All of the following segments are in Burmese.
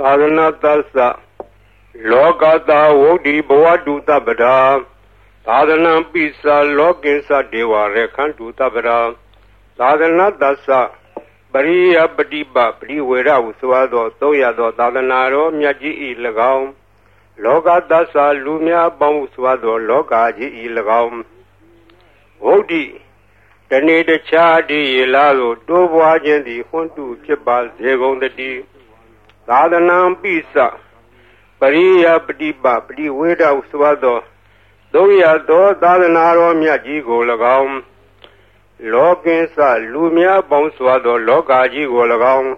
သာသနာသစ္စလောကတာဝုဒ္ဓိဘဝတုတပဒာသာသနာပိစာလောကိစ္စဒေဝရခန္တုတပဒာသာသနာသစ္စပရိယပฏิပပရိဝေရဟုဆိုသောသုံးရသောသာသနာတော်မြတ်ကြီးဤ၎င်းလောကသစ္စာလူများပေါင်းဟုဆိုသောလောကကြီးဤ၎င်းဝုဒ္ဓိတနေ့တခြားဒီရလာသို့တိုးပွားခြင်းသည်ဟွန်းတုဖြစ်ပါစေကုန်တည်း သာသနာပိစပရိယပฏิပပရိဝေဒဟုဆိုသောသုံးရသောသာသနာတော်မြတ်ကြီးကို၎င်းလောကင်းစလူများပေါင်းစွာသော လောကကြီးကို၎င်း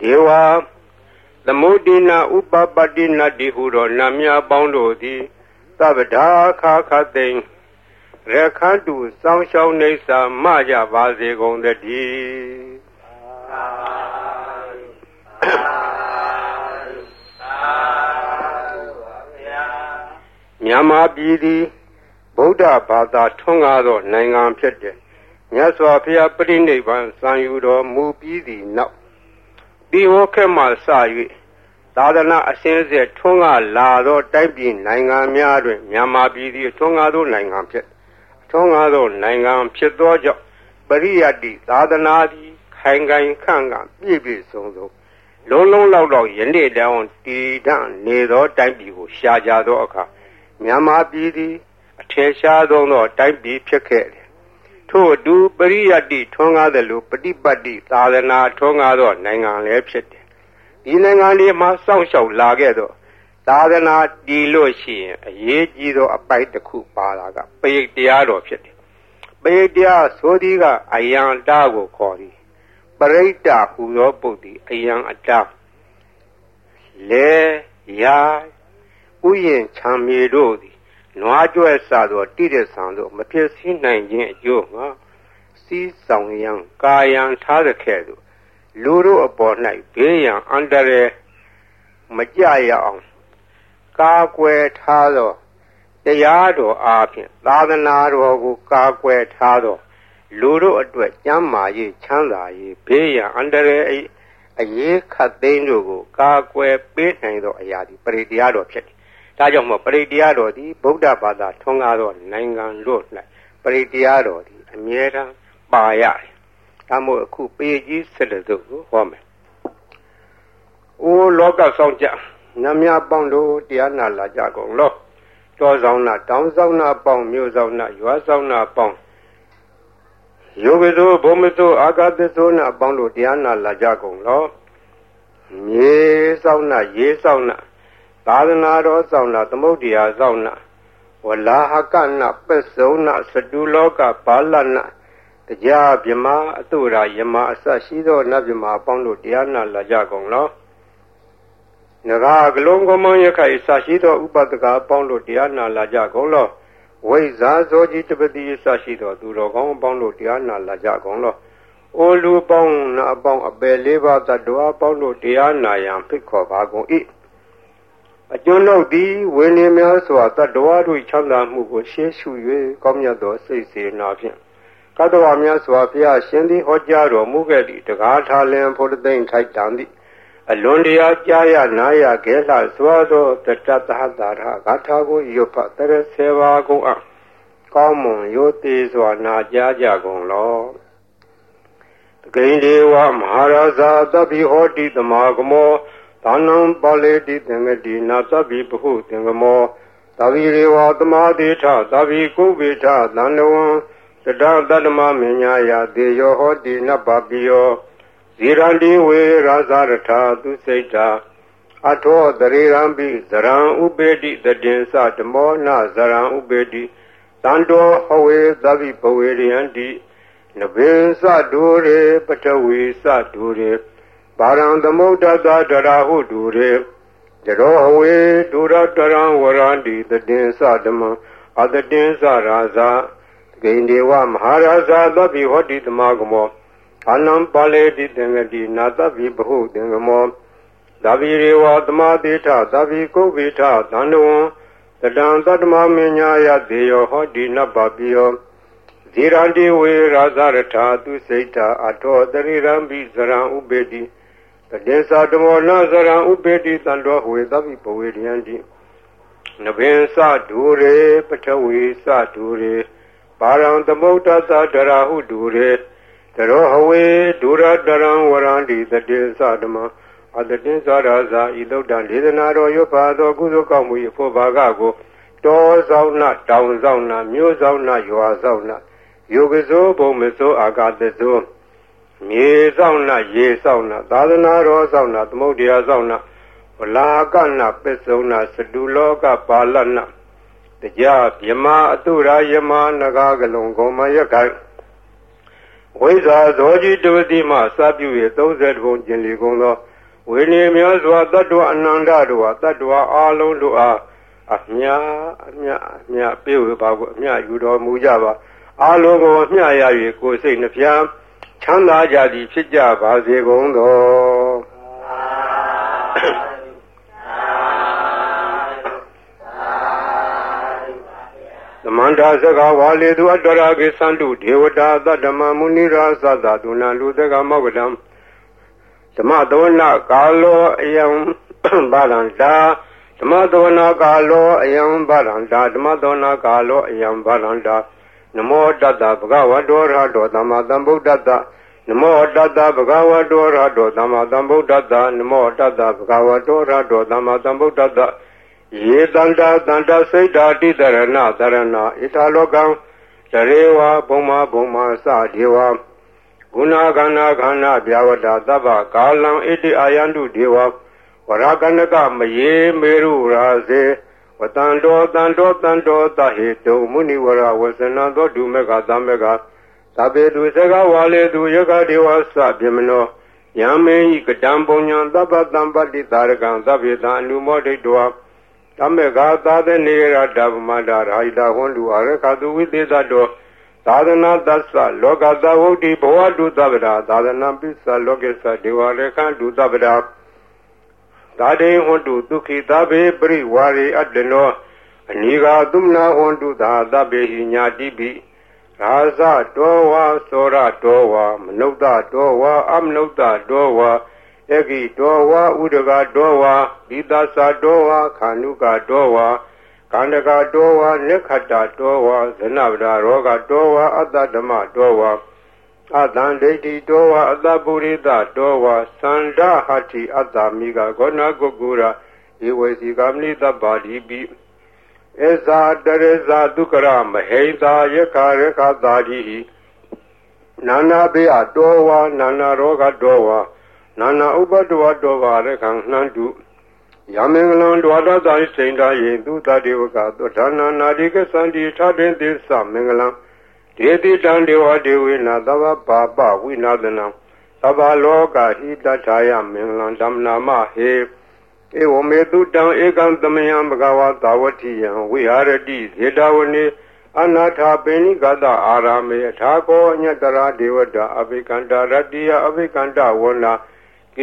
ဒေဝသမုဒိနာဥပပတ္တိနတ္တိဟုသောနာမည်ပေါင်းတို့သည်သဗ္ဗဒါခါခသိင်ရခန္တုစောင်းရှောင်းနေစာမကြပါစေကုန်တည်း မြန်မာပြည်သည်ဗုဒ္ဓဘာသာထွန်းကားသောနိုင်ငံဖြစ်တယ်မြတ်စွာဘုရားပြိဋိဘံစံယူတော်မူပြီးသည့်နောက်ဒီဝခက်မှစ၍သာသနာအစဉ်ဆက်ထွန်းကားလာသောတိုက်ပြည်နိုင်ငံများတွင်မြန်မာပြည်သည်ထွန်းကားသောနိုင်ငံဖြစ်ထွန်းကားသောနိုင်ငံဖြစ်သောကြောင့်ပရိယတ္တိသာသနာသည်ခိုင်ခိုင်ခန့်ခန့်ပြည့်ပြည့်စုံစုံလုံးလုံးလောက်လောက်ယနေ့တောင်တည်တံ့နေသောတိုက်ပြည်ကိုရှားကြသောအခါ မြန်မာပြည်သည်အထင်ရှားဆုံးသောတိုက်ပြည်ဖြစ်ခဲ့တယ်ထို့အတူပရိယတ္တိထွန်းကားသလိုပฏิပတ်တိသာသနာထွန်းကားသောနိုင်ငံလည်းဖြစ်တယ်ဒီနိုင်ငံလေးမှာစောင့်ရှောက်လာခဲ့သောသာသနာတည်လို့ရှိရင်အရေးကြီးသောအပိုက်တစ်ခုပါတာကပရိတ်တရားတော်ဖြစ်တယ်ပရိတ်တရားဆိုသည်ကအယံတာကိုခေါ်သည်ပရိတ်တာဟူသောပုဒ်သည်အယံအတာလေရာ ဥယျင်ခြံမြေတို့သည်နွားကြွယ်စသောတိရစ္ဆာန်တို့မဖြစ်စည်းနိုင်ခြင်းအကျိုးငါစီးဆောင်ရန်ကာယံထားတဲ့ခဲ့သို့လူတို့အပေါ်၌ဘေးရန်အန္တရာယ်မကြရအောင်ကာကွယ်ထားသောတရားတော်အားဖြင့်သာသနာတော်ကိုကာကွယ်ထားသောလူတို့အတွက်ကျမ်းမာရေးချမ်းသာရေးဘေးရန်အန္တရာယ်အရေးခတ်သိမ်းတို့ကိုကာကွယ်ပေးနိုင်သောအရာဒီပရိတရားတော်ဖြစ်တယ် ဒါကြောင့်မို့ပရိတရားတော်သည်ဗုဒ္ဓဘာသာထွန်းကားသောနိုင်ငံလို့၌ပရိတရားတော်သည်အမြဲတမ်းပါရတယ်။ဒါမို့အခုပေကြီးဆက်တဲ့သူကိုဟောမယ်။အိုးလောကဆောင်ကြနမယပေါင်းတို့တရားနာလာကြကုန်လော။တောဆောင်နာတောင်းဆောင်နာပေါင်းမြို့ဆောင်နာရွာဆောင်နာပေါင်းယောဂသောဘုံမသောအာဂတသောနာပေါင်းတို့တရားနာလာကြကုန်လော။မြေဆောင်နာရေးဆောင်နာ သာသနာတော်ဆောင်နာသမုဒ္ဒရာဆောင်နာဝလာဟကနာပစ္စုံနာစတုလောကဘာလနာတရားမြမအတုရာယမအစရှိသောနတ်မြမအပေါင်းတို့တရားနာလာကြကုန်လောနဂါကလုံးကမွန်ရခိုင်အစရှိသောဥပဒကအပေါင်းတို့တရားနာလာကြကုန်လောဝိဇာဇောကြီးတပတိအစရှိသောသူတော်ကောင်းအပေါင်းတို့တရားနာလာကြကုန်လောအိုလူပေါင်းနာအပေါင်းအပယ်လေးပါးတ attva အပေါင်းတို့တရားနာရန်ဖိတ်ခေါ်ပါကုန်၏ အကျွန်းတို့သည်ဝိနည်းများစွာတတ္တဝါတို့ချမ်းသာမှုကိုရှေးရှု၍ကောင်းမြတ်သောစိတ်စေနာဖြင့်ကတ္တဝါများစွာဘုရားရှင်သည်ဟောကြားတော်မူခဲ့သည့်တကားထားလင်ဖို့သိမ့်ထိုက်တန်သည့်အလွန်တရာကြားရနာရခဲလှစွာသောတတ္တသဟတာရဂါထာကိုရွတ်ဖတ်တဲ့ဆေဘာကုန်အကောင်းမွန်ရိုသေစွာနာကြားကြကုန်လောဂိန္ဒေဝမဟာရာဇာသဗ္ဗိဟောတိတမဂမော သာနံပါလေတိသင်္ကတိနာသဗ္ဗိပဟုသင်္ကမောသဗ္ဗိရေဝသမာတိထသဗ္ဗိကုဝိထသန္တဝံတတတတ္တမမညာယတေယောဟောတိနဗ္ဗပိယောဇိရန္တိဝေရာဇရထာသူစိတ်တာအထောတရေရံပိဇရံဥပေတိတတင်္စဓမောနဇရံဥပေတိတန္တောဟဝေသဗ္ဗိပဝေရယန္တိနဗေသဒုရေပထဝီသဒုရေ ပါရံသမုဒ္ဒသတရာဟုတူရေတရောအဝေဒုရတရံဝရန္တိတတင်္စဓမ္မအတတင်္စရာဇာဂိန္ဒေဝမဟာရာဇာသဗ္ဗိဟောတိတမဂမောအနံပါလေတိသင်္ကတိနာသဗ္ဗိဘဟုသင်္ကမောသဗ္ဗိရေဝသမာတိထသဗ္ဗိကုဗ္ဗိထသန္တဝံတတံတတ္တမမညာယသေယောဟောတိနဗ္ဗပိယောဇိရန္တိဝေရာဇရထာသူစိတ်တာအထောတရိရံပိဇရံဥပေတိ တတေသာဓမောနသရံဥပေတိတံတော်ဝေသဗ္ဗိပဝေရယံတိနဘင်စဒူရေပထဝီစဒူရေပါရံသမုဒ္ဒသဒရာဟုဒူရေတရောဟဝေဒုရတရံဝရန္တိတတေသဓမ္မအတတိသရာဇာဤသုဒ္ဓံဒေသနာတော်ရွတ်ပါသောကုသိုလ်ကောင်းမှု၏ဖို့ဘာကကိုတောဆောင်နာတောင်ဆောင်နာမြို့ဆောင်နာရွာဆောင်နာယုဂဇောဘုံမဇောအာဂတဇော မြေဆောင်နာရေဆောင်နာသာသနာတော်ဆောင်နာသမုဒ္ဒရာဆောင်နာဝလာကနာပစ္စုံနာစတုလောကပါလနာတရားမြမအတုရာယမနဂါကလုံကောမယခိုင်ဝိဇာဇောကြီးတဝတိမှစပြု၍30ဘုံကျင်လီကုန်သောဝိနည်းများစွာတတ္တဝအနန္တတို့ဟာတတ္တဝအလုံးတို့အားအမြအမြအမြပြေဝပါကိုအမြယူတော်မူကြပါအလုံးကိုအမြရ၍ကိုယ်စိတ်နှဖျား ချမ်းသာကြသည်ဖြစ်ကြပါစေကုန်သောသမန္တာစကဝါလေသူအတ္တရာကိသန္တုဒေဝတာသတ္တမမုနိရာသသဒုဏလူသကမောကတံဓမ္မသောနာကာလောအယံဘာလန္တာဓမ္မသောနာကာလောအယံဘာလန္တာဓမ္မသောနာကာလောအယံဘာလန္တာ နမောတတ္တဗဂဝတောရဟတောသမ္မာသမ္ဗုဒ္ဓတ္တနမောတတ္တဗဂဝတောရဟတောသမ္မာသမ္ဗုဒ္ဓတ္တနမောတတ္တဗဂဝတောရဟတောသမ္မာသမ္ဗုဒ္ဓတ္တယေတန္တာတန္တာစိတ်ဓာတိတရဏတရဏဣထာလောကံတရေဝဘုံမဘုံမစဒေဝဂုဏကန္နာခန္နာဗျာဝတာသဗ္ဗကာလံဣတိအာယန္တုဒေဝဝရကနကမယေမေရုရာစေဝတန္တောတန္တောတန္တောတဟေတုမုနိဝရဝဇ वतांडो तंडो तंडो ताहितो मुनिवरा वसना दो डुमेगा दमेगा तबे दुसेगा वाले दुयगा देवासा भिमनो यामे इकडम बोन्या तब तंपति तारकं तबे तानुमोडि द्वा तमेगा तादे नेरा डबमडा राइदा होंडु अरखदु विदेदो साधना दस लोगा दवुडी भवदु तबरा साधना पिस लोकेसा देवाले कां दुतबरा သာသနေရတဗမတာရာဟိတာဟွန်တုအရခတုဝိသေသတောသာသနာသစ္စာလောကသဝုဒ္ဓိဘဝတုသဗ္ဗရာသာသနာပိစ္ဆလောကေသဒေဝရေခန္တုသဗ္ဗရာသာတေဟွန်တုဒုက္ခိသဗ္ဗေပရိဝါရိအတ္တနောအနိဃာသုမနာဟွန်တုသာသဗ္ဗေဟိညာတိပိရာဇတောဝါသောရတောဝါမနုဿတောဝါအမနုဿတောဝါယကိတောဝါဥဒကတောဝါဘိသသတောဝါခန္ဓုကတောဝါကန္တကတောဝါနိခတတောဝါဇနဗဒရောဂတောဝါအတ္တဓမ္မတောဝါ အတံဒိဋ္ဌိတောဝါအတ္တပုရိသတောဝါသန္ဓဟတိအတ္တမိကဂောဏကုကုရာဧဝေစီကမနိတပါတိပိဧဇာတရဇာဒုက္ခရမဟိတာယခရခသာတိနာနာဘေအတောဝါနာနာရောဂတောဝါနာနာဥပတဝတောဘာရခံနှံတုယမင်္ဂလံဒွါဒသာစိန်တာယေသူတတေဝကသောဌာနာနာတိကသန္တိထတင်သစ္စမင်္ဂလံ ဒေတိတံဒေဝဒေဝေနသဗ္ဗဘာပဝိနာသနံသဗ္ဗလောကဟိတထာယမင်္ဂလံဓမ္မနာမဟေဧဝမေတုတံဧကံသမယံဘဂဝါသာဝတိယံဝိဟာရတိဇေတဝနေအနာထာပိဏိကတအာရမေထာကောအညတရာဒေဝတာအဘိကန္တာရတ္တိယအဘိကန္တဝနာ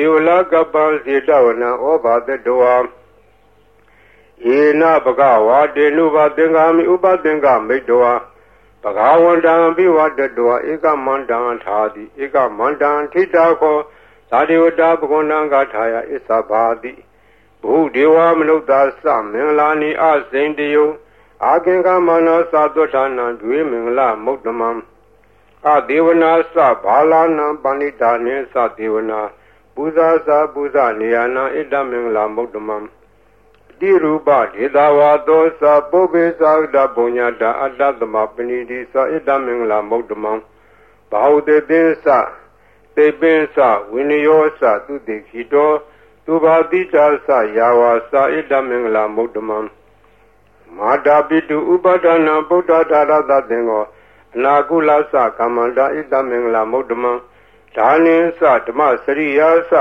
ဧဝလကပ္ပံစေတဝနံဩဘာတတောယေနဘဂဝါတေနုဘသင်္ကာမိဥပသင်္ကာမိတဝါ ဘဂဝန္တံပိဝတတောဧကမန္တံထာတိဧကမန္တံထိတာခောသာဒေဝတာဘဂဝန္တံဂါထာယဣသဘာတိဘုဒေဝမနုဿာသမင်္ဂလာနိအစိန်တယုအာကင်္ဂမနောသာသွဋ္ဌာနံဒွေမင်္ဂလမုဒ္ဓမံအဒေဝနာသဘာလာနံပဏိတာနိသဒေဝနာပူဇာစာပူဇာနေယနာဣတမင်္ဂလာမုဒ္ဓမံ တိရူပဒေတာဝါသောသာပုဗ္ဗေသာဒဘုံညာတာအတ္တသမပဏိတိသာဣတမင်္ဂလာမုဒ္ဓမံဘာဟုတေသင်္စသေပင်္စဝိနယောစသူတိခိတောသူဘာတိတာစယာဝါစာဣတမင်္ဂလာမုဒ္ဓမံမာတာပိတုဥပဒနာဗုဒ္ဓဓာရသသင်္ကောအနာကုလသကမ္မန္တာဣတမင်္ဂလာမုဒ္ဓမံဒါနိသဓမ္မစရိယာသ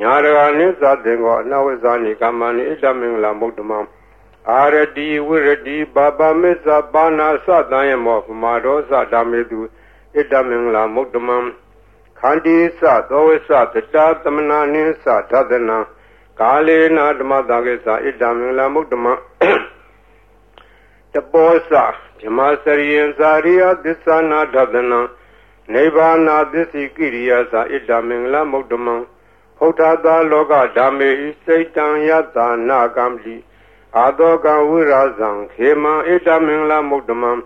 ညာရဂနိသသင်္ကောအနဝဇာနိကမ္မနိဣတမင်္ဂလာမုဒ္ဓမံအာရတိဝိရတိဘာပမစ္ဆပါဏာသတံယမောပမာရောသဓမ္မေတုဣတမင်္ဂလာမုဒ္ဓမံခန္တီသသောဝိသတတသမနာနိသသဒနံကာလေနာဓမ္မတံကိသဣတမင်္ဂလာမုဒ္ဓမံတပောသဓမ္မစရိယံဇာရိယသစ္ဆနာဒသနံနိဗ္ဗာနာသစ္စိကိရိယာသာဣတမင်္ဂလမုဒ္ဓမံ ဟုတ်ထာသာလောကဓမ္မေဤစိတ်တံယတနာကံတိအာတောကဝိရာဇံခေမံဣတမင်္ဂလမုဒ္ဓမံဣ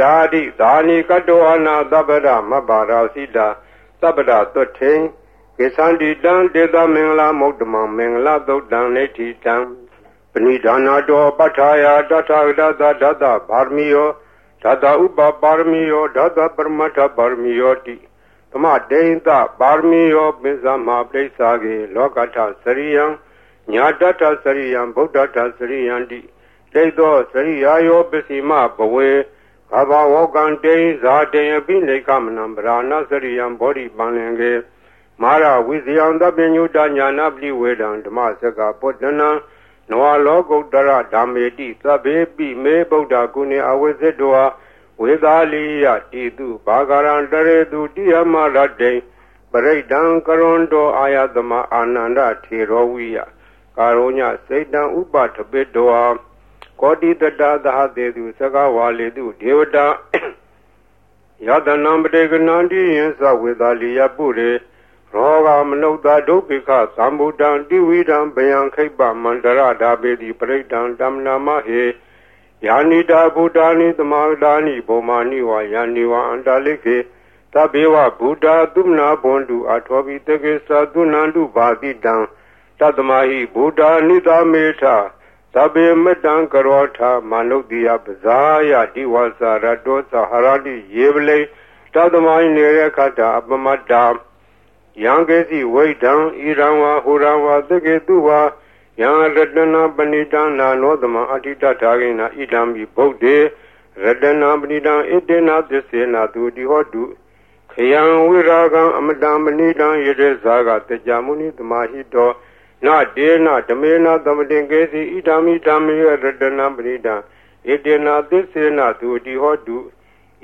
ဓာတိသာနိကတောအနာသဗ္ဗရမဘာရာစိတာသဗ္ဗရသွတ်ထေကေသန္တိတံတေသမင်္ဂလမုဒ္ဓမံမင်္ဂလသုတ်တံနေတိတံပဏိဒါနာတောပဋ္ဌာယတထဂဒသဒသဗာရမီယောဓာတဥပပါရမီယောဓာတပရမတ္ထပါရမီယောတိ သမဒိဋ္ဌပါရမီယောပိစ္ဆမပရိစ္ဆာကေလောကထစရိယံညာတတစရိယံဗုဒ္ဓတစရိယံတိဒိဋ္ဌောစရိယာယောပစ္စည်းမဘဝေဘဘဝောကံတေဇာတေယပိနေကမနံဗရာဏစရိယံဘောဓိပန္လင်ကေမာရဝိဇယံတပညုတညာနာပတိဝေဒံဓမ္မစကပုတ္တနံနဝလောကုတ္တရဓမ္မေတိသဗ္ဗေပိမေဗုဒ္ဓကုဏေအဝိဇ္ဇတော ဝေသာလိယတိတုဘာဂရံတရေတုတိယမရတေပရိဒံကရွန်တောအာယသမအာနန္ဒထေရောဝိယကာရုညစေတံဥပထပိတောကောတိတတသဟတေတုသကဝါလေတုဒေဝတာယတနံပတေကနန္တိယသဝေသာလိယပုရေရောဂမနုဿဒုက္ခိခသံဗုဒ္ဓံတိဝိဒံဗယံခိပ္ပမန္တရဓာပေတိပရိဒံတမ္နာမဟေ ယာနိတာဗုဒ္ဓာနိသမာဒာနိဘောမာနိဝါယာနိဝါအန္တလိခေသဗ္ဗေဝဗုဒ္ဓသုမနာဘွန်တုအထောပိတကေသသုနန္တုဘာတိတံတတမဟိဗုဒ္ဓနိသမေထသဗ္ဗေမတံကရောထမနုဿိယပဇာယတိဝါစာရတောသဟရတိယေပလေတတမဟိနေရခတအပမတ္တာယံကေစီဝိဒံဣရံဝါဟူရံဝါသကေတုဝါ ယံရတနာပဏိတံနာနောသမအဋ္ဌိတထာဂိနာဣဒံမိဗုဒ္ဓေရတနာပဏိတံဣတေနာသစ္စေနာသူတိဟောတုခယံဝိရာဂံအမတံပဏိတံယရေဇာကတကြမုနိသမာဟိတောနာဒေနာဓမေနာသမတင်ကေစီဣဒံမိဓမ္မေရတနာပဏိတံဣတေနာသစ္စေနာသူတိဟောတု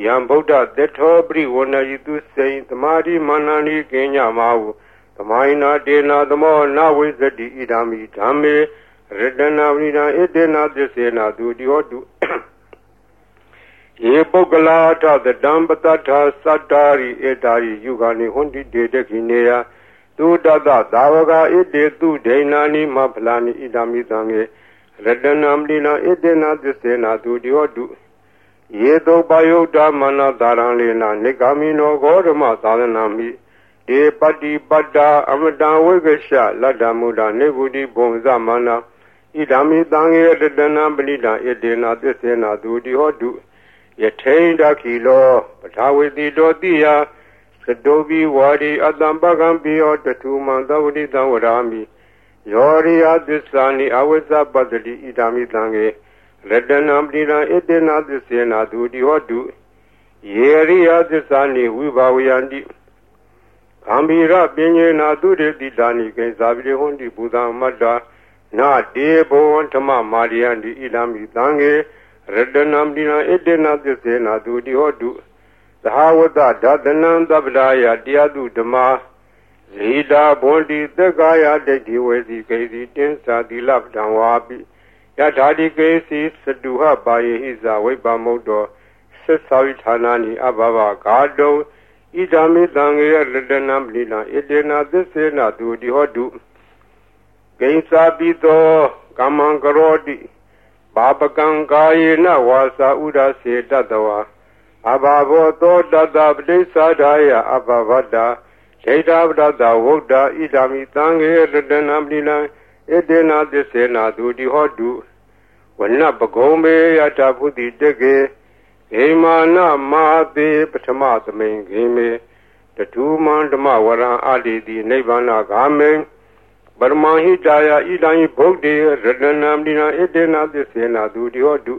ယံဗုဒ္ဓသတ္ထောပရိဝဏယိတုစေသမာဓိမာနန္ဒီကိညမာဟု သမိုင်းနာတေနာသမောနဝိဇတိဣဒာမိဓမ္မေရတနာဝိဒံဣတေနာသစ္စေနာသူတိဟောတုယေပုဂ္ဂလာထသတံပတ္ထသတ္တာရိဧတာရိယုဂာနိဟွန်တိတေတခိနေယသူတတသာဝကဣတေသူဒိဏာနိမဖလာနိဣဒာမိသံေရတနာမလိနာဣတေနာသစ္စေနာသူတိဟောတုယေတောပယုတ်တမနတာရံလေနာနေဂာမိနောဂောဓမသာသနာမိ ဒေပတိပတ္တာအမတံဝိကရှလတ္တမုဒ္ဒနေဗုတိဘုံသမနာဣဒာမိတံယေတတနာပဏိတံဣတေနာသစ္စေနာသူတိဟောတုယထိန်တခိလောပထာဝေတိတောတိယသတောဘိဝါဒီအတံပကံပိယောတထုမံသဝတိတံဝရာမိယောရိယသစ္စာနိအဝိဇ္ဇပတ္တိဣဒာမိတံယေရတနာပတိနာဣတေနာသစ္စေနာသူတိဟောတုယေရိယသစ္စာနိဝိဘာဝယန္တိ ဂံဘီရပင်ညေနာသူတေတိတာနိကေဇာပိဟွန်တိဘူဇာမတ္တာနာတေဘောဓမ္မမာရိယန္တိဣဒံမိသံဃေရတနာပတိနာဣတေနာသစ္စေနာသူတိဟောတုသဟဝတ္တဒသနံသဗ္ဗဒါယတရားသူဓမ္မဇိတာဘွန်တိသက္ကာယဒိဋ္ဌိဝေစီကေစီတင်းစာတိလပ္ပံဝါပိယထာတိကေစီစတုဟပါယေဟိဇာဝိပမုတ်တော်သစ္စာဝိဌာနာနိအဘဘဂါတု ဣဒာမိတံငေရတနာပလိနာဣတေနာသစ္စေနာသူတိဟောတုဂိဉ္စာပိသောကမ္မံကရောတိဘာပကံကာယေနဝါစာဥဒစေတတဝါအဘာဘောသောတတပတိသာဒာယအဘဗတ္တာဒိဋ္ဌပတ္တဝုဒ္ဓဣဒာမိတံငေရတနာပလိနာဣတေနာသစ္စေနာသူတိဟောတုဝနပကုံမေယတာဖုတိတကေ ဂေမာနမာတိပထမသမိန်ဂေမေတထူမန္ဓမဝရံအာတိတိနိဗ္ဗာန်ဂာမေပရမဟိတာယဣဒံဗုဒ္ဓေရတနာမိနာဣတေနာသစ္စေနာသူတိဟောတု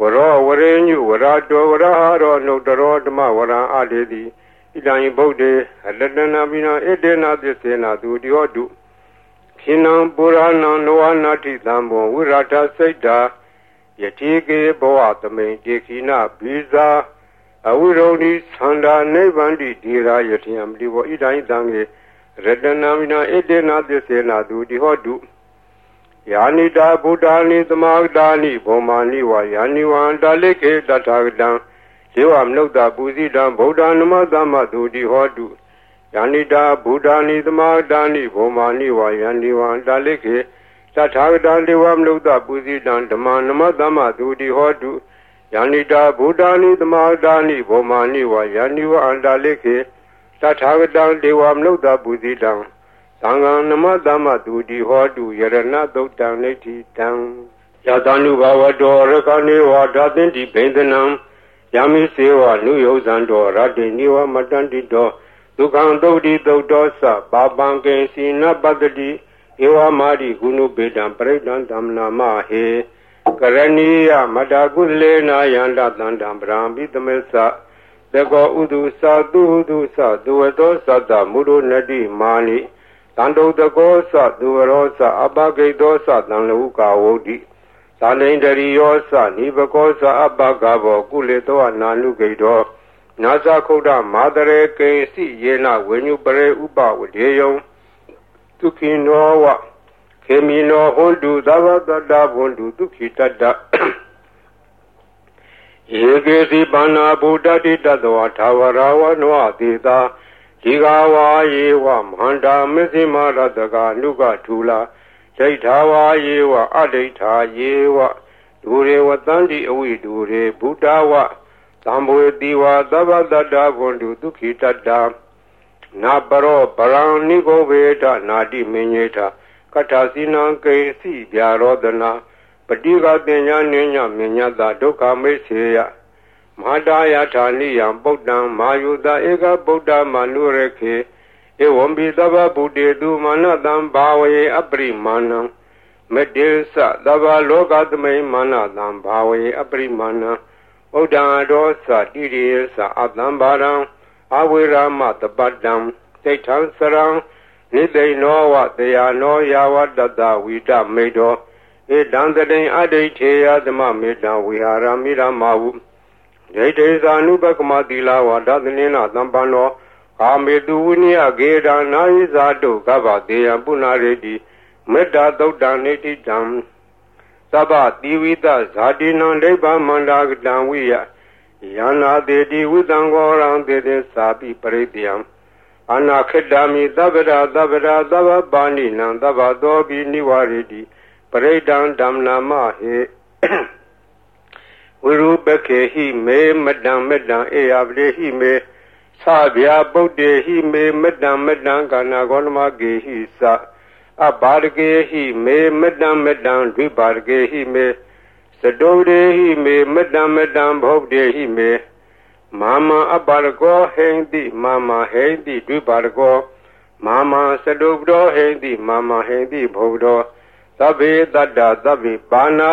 ဝရောဝရေညုဝရတောဝရဟာရောနှုတ်တရောဓမ္မဝရံအာတိတိဣဒံဗုဒ္ဓေရတနာမိနာဣတေနာသစ္စေနာသူတိဟောတုခိနံပုရဏံနောဝနာတိသံဘောဝိရထစိတ်တာ ယတိကေဘောသမိန်တေခိနဘိဇာအဝိရုဏိသန္တာနိဗ္ဗန္တိဒီရာယတိယံတိဘောဣဒိုင်းတံေရတနာမိနာဣတေနာသစ္စေနာသူတိဟောတုယာနိတာဗုဒ္ဓာနိသမာဂတာနိဘောမာနိဝါယာနိဝံတာလိခေတထာဂတံဇေဝမနုဿပူဇိတံဗုဒ္ဓနမသမ္မသူတိဟောတုယန္တိတာဘုဒ္ဓာနိသမာတာနိဘောမာနိဝါယန္တိဝံတာလိခေ သထာဂတံဒေဝမနုဿပူဇိတံဓမ္မနမသမ္မသူတိဟောတုယန္တိတာဘုဒ္ဓာနိသမာတာနိဘောမာနိဝါယန္တိဝံတာလိခေသထာဂတံဒေဝမနုဿပူဇိတံသံဃံနမသမ္မသူတိဟောတုယရဏသုတ်တံနိဋ္ဌိတံယသ ानु ဘဝတောရကနေဝါဓာတင်တိဘိန္ဒနံယမိစေဝနုယောဇံတောရတ္တိနိဝမတန္တိတောဒုက္ခံသုတ်တိသုတ်တောသဘာပံကေစီနပတ္တိ ဧဝမာရိဂုဏုပေတံပရိဒံဓမ္မနာမဟေကရဏီယမတာကုလေနာယန္တတန္တံပရံပိသမေသတကောဥဒုသာသူဥဒုသသူဝတောသတ္တမုဒုနတိမာနိတန္တုတကောသသူဝရောသအပဂိတောသတံလူကာဝုဒ္ဓိသာလိန်တရိယောသနိဘကောသအပကဘောကုလေတောအနာနုဂိတောနာသခုဒ္ဓမာတရေကိစီယေနဝိညုပရေဥပဝဒေယံဒု ခိနောဝခေမိနောဟွန်တုသဗ္ဗတတ္တဘွန်တုဒုခိတတ္တယေကေစီပါဏာဗုဒ္ဓတိတတဝထာဝရဝနောသေတာဒီဃဝါယေဝမဟန္တာမစ္စည်းမရတကနုကထူလာဒိဋ္ဌာဝါယေဝအဒိဋ္ဌာယေဝဒူရေဝတန္တိအဝိဒူရေဘုဒ္ဓဝသံဘဝတိဝသဗ္ဗတတ္တဘွန်တုဒုခိတတ္တ နာပရောပရံနိဂောဝေဒနာတိမင်းညေထကထာစီနံကေစီဗျာရောဒနာပတိကပညာနိညာမြညာတာဒုက္ခမိတ်စေယမဟာတာယထာနိယံပုဒ္ဒံမာယုတဧကဗုဒ္ဓမနုရခေဧဝံပိသဗ္ဗဗုတေတုမာနတံဘာဝေအပရိမာဏံမတေသသဗ္ဗလောကသမိမာနတံဘာဝေအပရိမာဏံဥဒ္ဒံရောသတိရိယသအတံဘာရံ အဝေရမတပတ္တံသိဋ္ဌံစရံနိသိနောဝတရားနောယာဝတတဝိတမေတောဧတံတတိအဋ္ဌိထေယသမမေတံဝိဟာရမိရမဟုဒိဋ္ဌိသာနုပကမတိလာဝဒသနိနာသံပန္နောကာမေတုဝိနိယဂေဒာနာယိဇာတုကဗ္ဗတေယပုဏ္ဏရေတိမေတ္တာသုတ်တံနေတိတံသဗ္ဗတိဝိတဇာတိနံဒိဗ္ဗမန္တာကတံဝိယ ယန္နာတေတိဝိတံဂောရံတေတေသာပိပရိတယံအနာခိတမိသဗ္ဗရာသဗ္ဗရာသဗ္ဗပါဏိနံသဗ္ဗသောပိနိဝရတိပရိဒံဓမ္မနာမဟေဝိရုပခေဟိမေမတံမတံအေယပတိဟိမေသဗျာပုတ်တေဟိမေမတံမတံကာနာဂောနမကေဟိသအဘာရကေဟိမေမတံမတံဒိဘာရကေဟိမေ သတုရေဟိမေမတံမတံဘုတ်တေဟိမေမာမအပါရကောဟိန္တိမာမဟိန္တိဒိဘာရကောမာမသတုပရောဟိန္တိမာမဟိန္တိဘုဒ္ဓသဗ္ဗေတတ္တသဗ္ဗေပါဏာ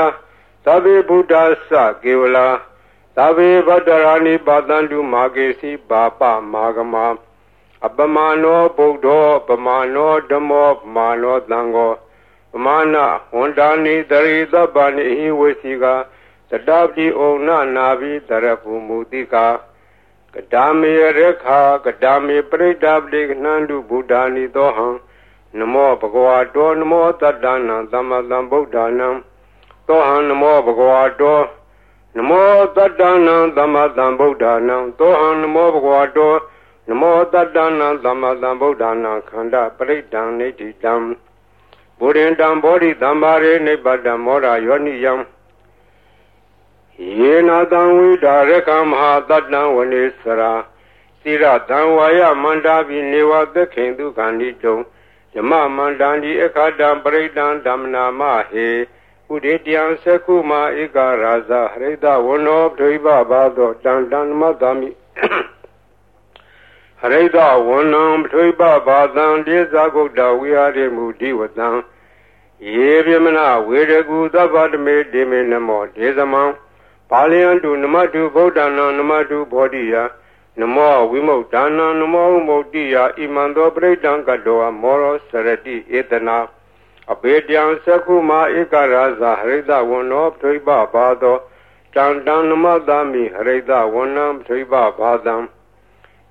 သဗ္ဗေဘုဒ္ဓသကေဝလာသဗ္ဗေဗတ္တရာနိပါတန္တုမာကေစီဘာပမာဂမအပမနောဗုဒ္ဓောပမာနောဓမ္မောပမာနောသံဃော ပမာဏဝန္တာနိတရိသဗ္ဗနိဟိဝေစီကတတပိဩနနာဘိတရပုမူတိကာကဒါမေရခာကဒါမေပရိဒပတိကနန္တုဗုဒ္ဓာနိသောဟံနမောဘဂဝါတောနမောတတ္တနာသမ္မာသမ္ဗုဒ္ဓနာသောဟံနမောဘဂဝါတောနမောတတ္တနာသမ္မာသမ္ဗုဒ္ဓနာသောဟံနမောဘဂဝါတောနမောတတ္တနာသမ္မာသမ္ဗုဒ္ဓနာခန္ဓာပရိဒံနေတိတံ ဘုရင်တံဘောဓိသမ္မာရေနိဗ္ဗတံမောရယောနိယံယေနာတံဝိဒါရကမဟာတတ္တံဝနေစရာစိရတံဝါယမန္တာပိနေဝသခင်ဒုက္ခဏိတုံယမမန္တံဒီအခါတံပရိဒံဓမ္မနာမဟေဥဒေတယံသကုမာဧကရာဇဟရိတဝနောဒိဗဘာသောတန်တန်မတမိဟရိတဝနံပထွိပဘာသံတေဇဂုတ်တဝိဟာရေမူဒီဝတံ ယေပြမနာဝေရကူသဗ္ဗတမေဒေမေနမောဒေသမံပါဠိယံတုနမတုဗုဒ္ဓနာနမတုဘောဓိယနမောဝိမု ක්ත နာနမောဝိမု ക്തി ယဣမံသောပရိဒံကတောမောရောစရတိဧတနာအဘေတံသကုမာဧကရာဇဟရိတဝနောပထိပဘာသောတံတံနမတမိဟရိတဝနံပထိပဘာသံ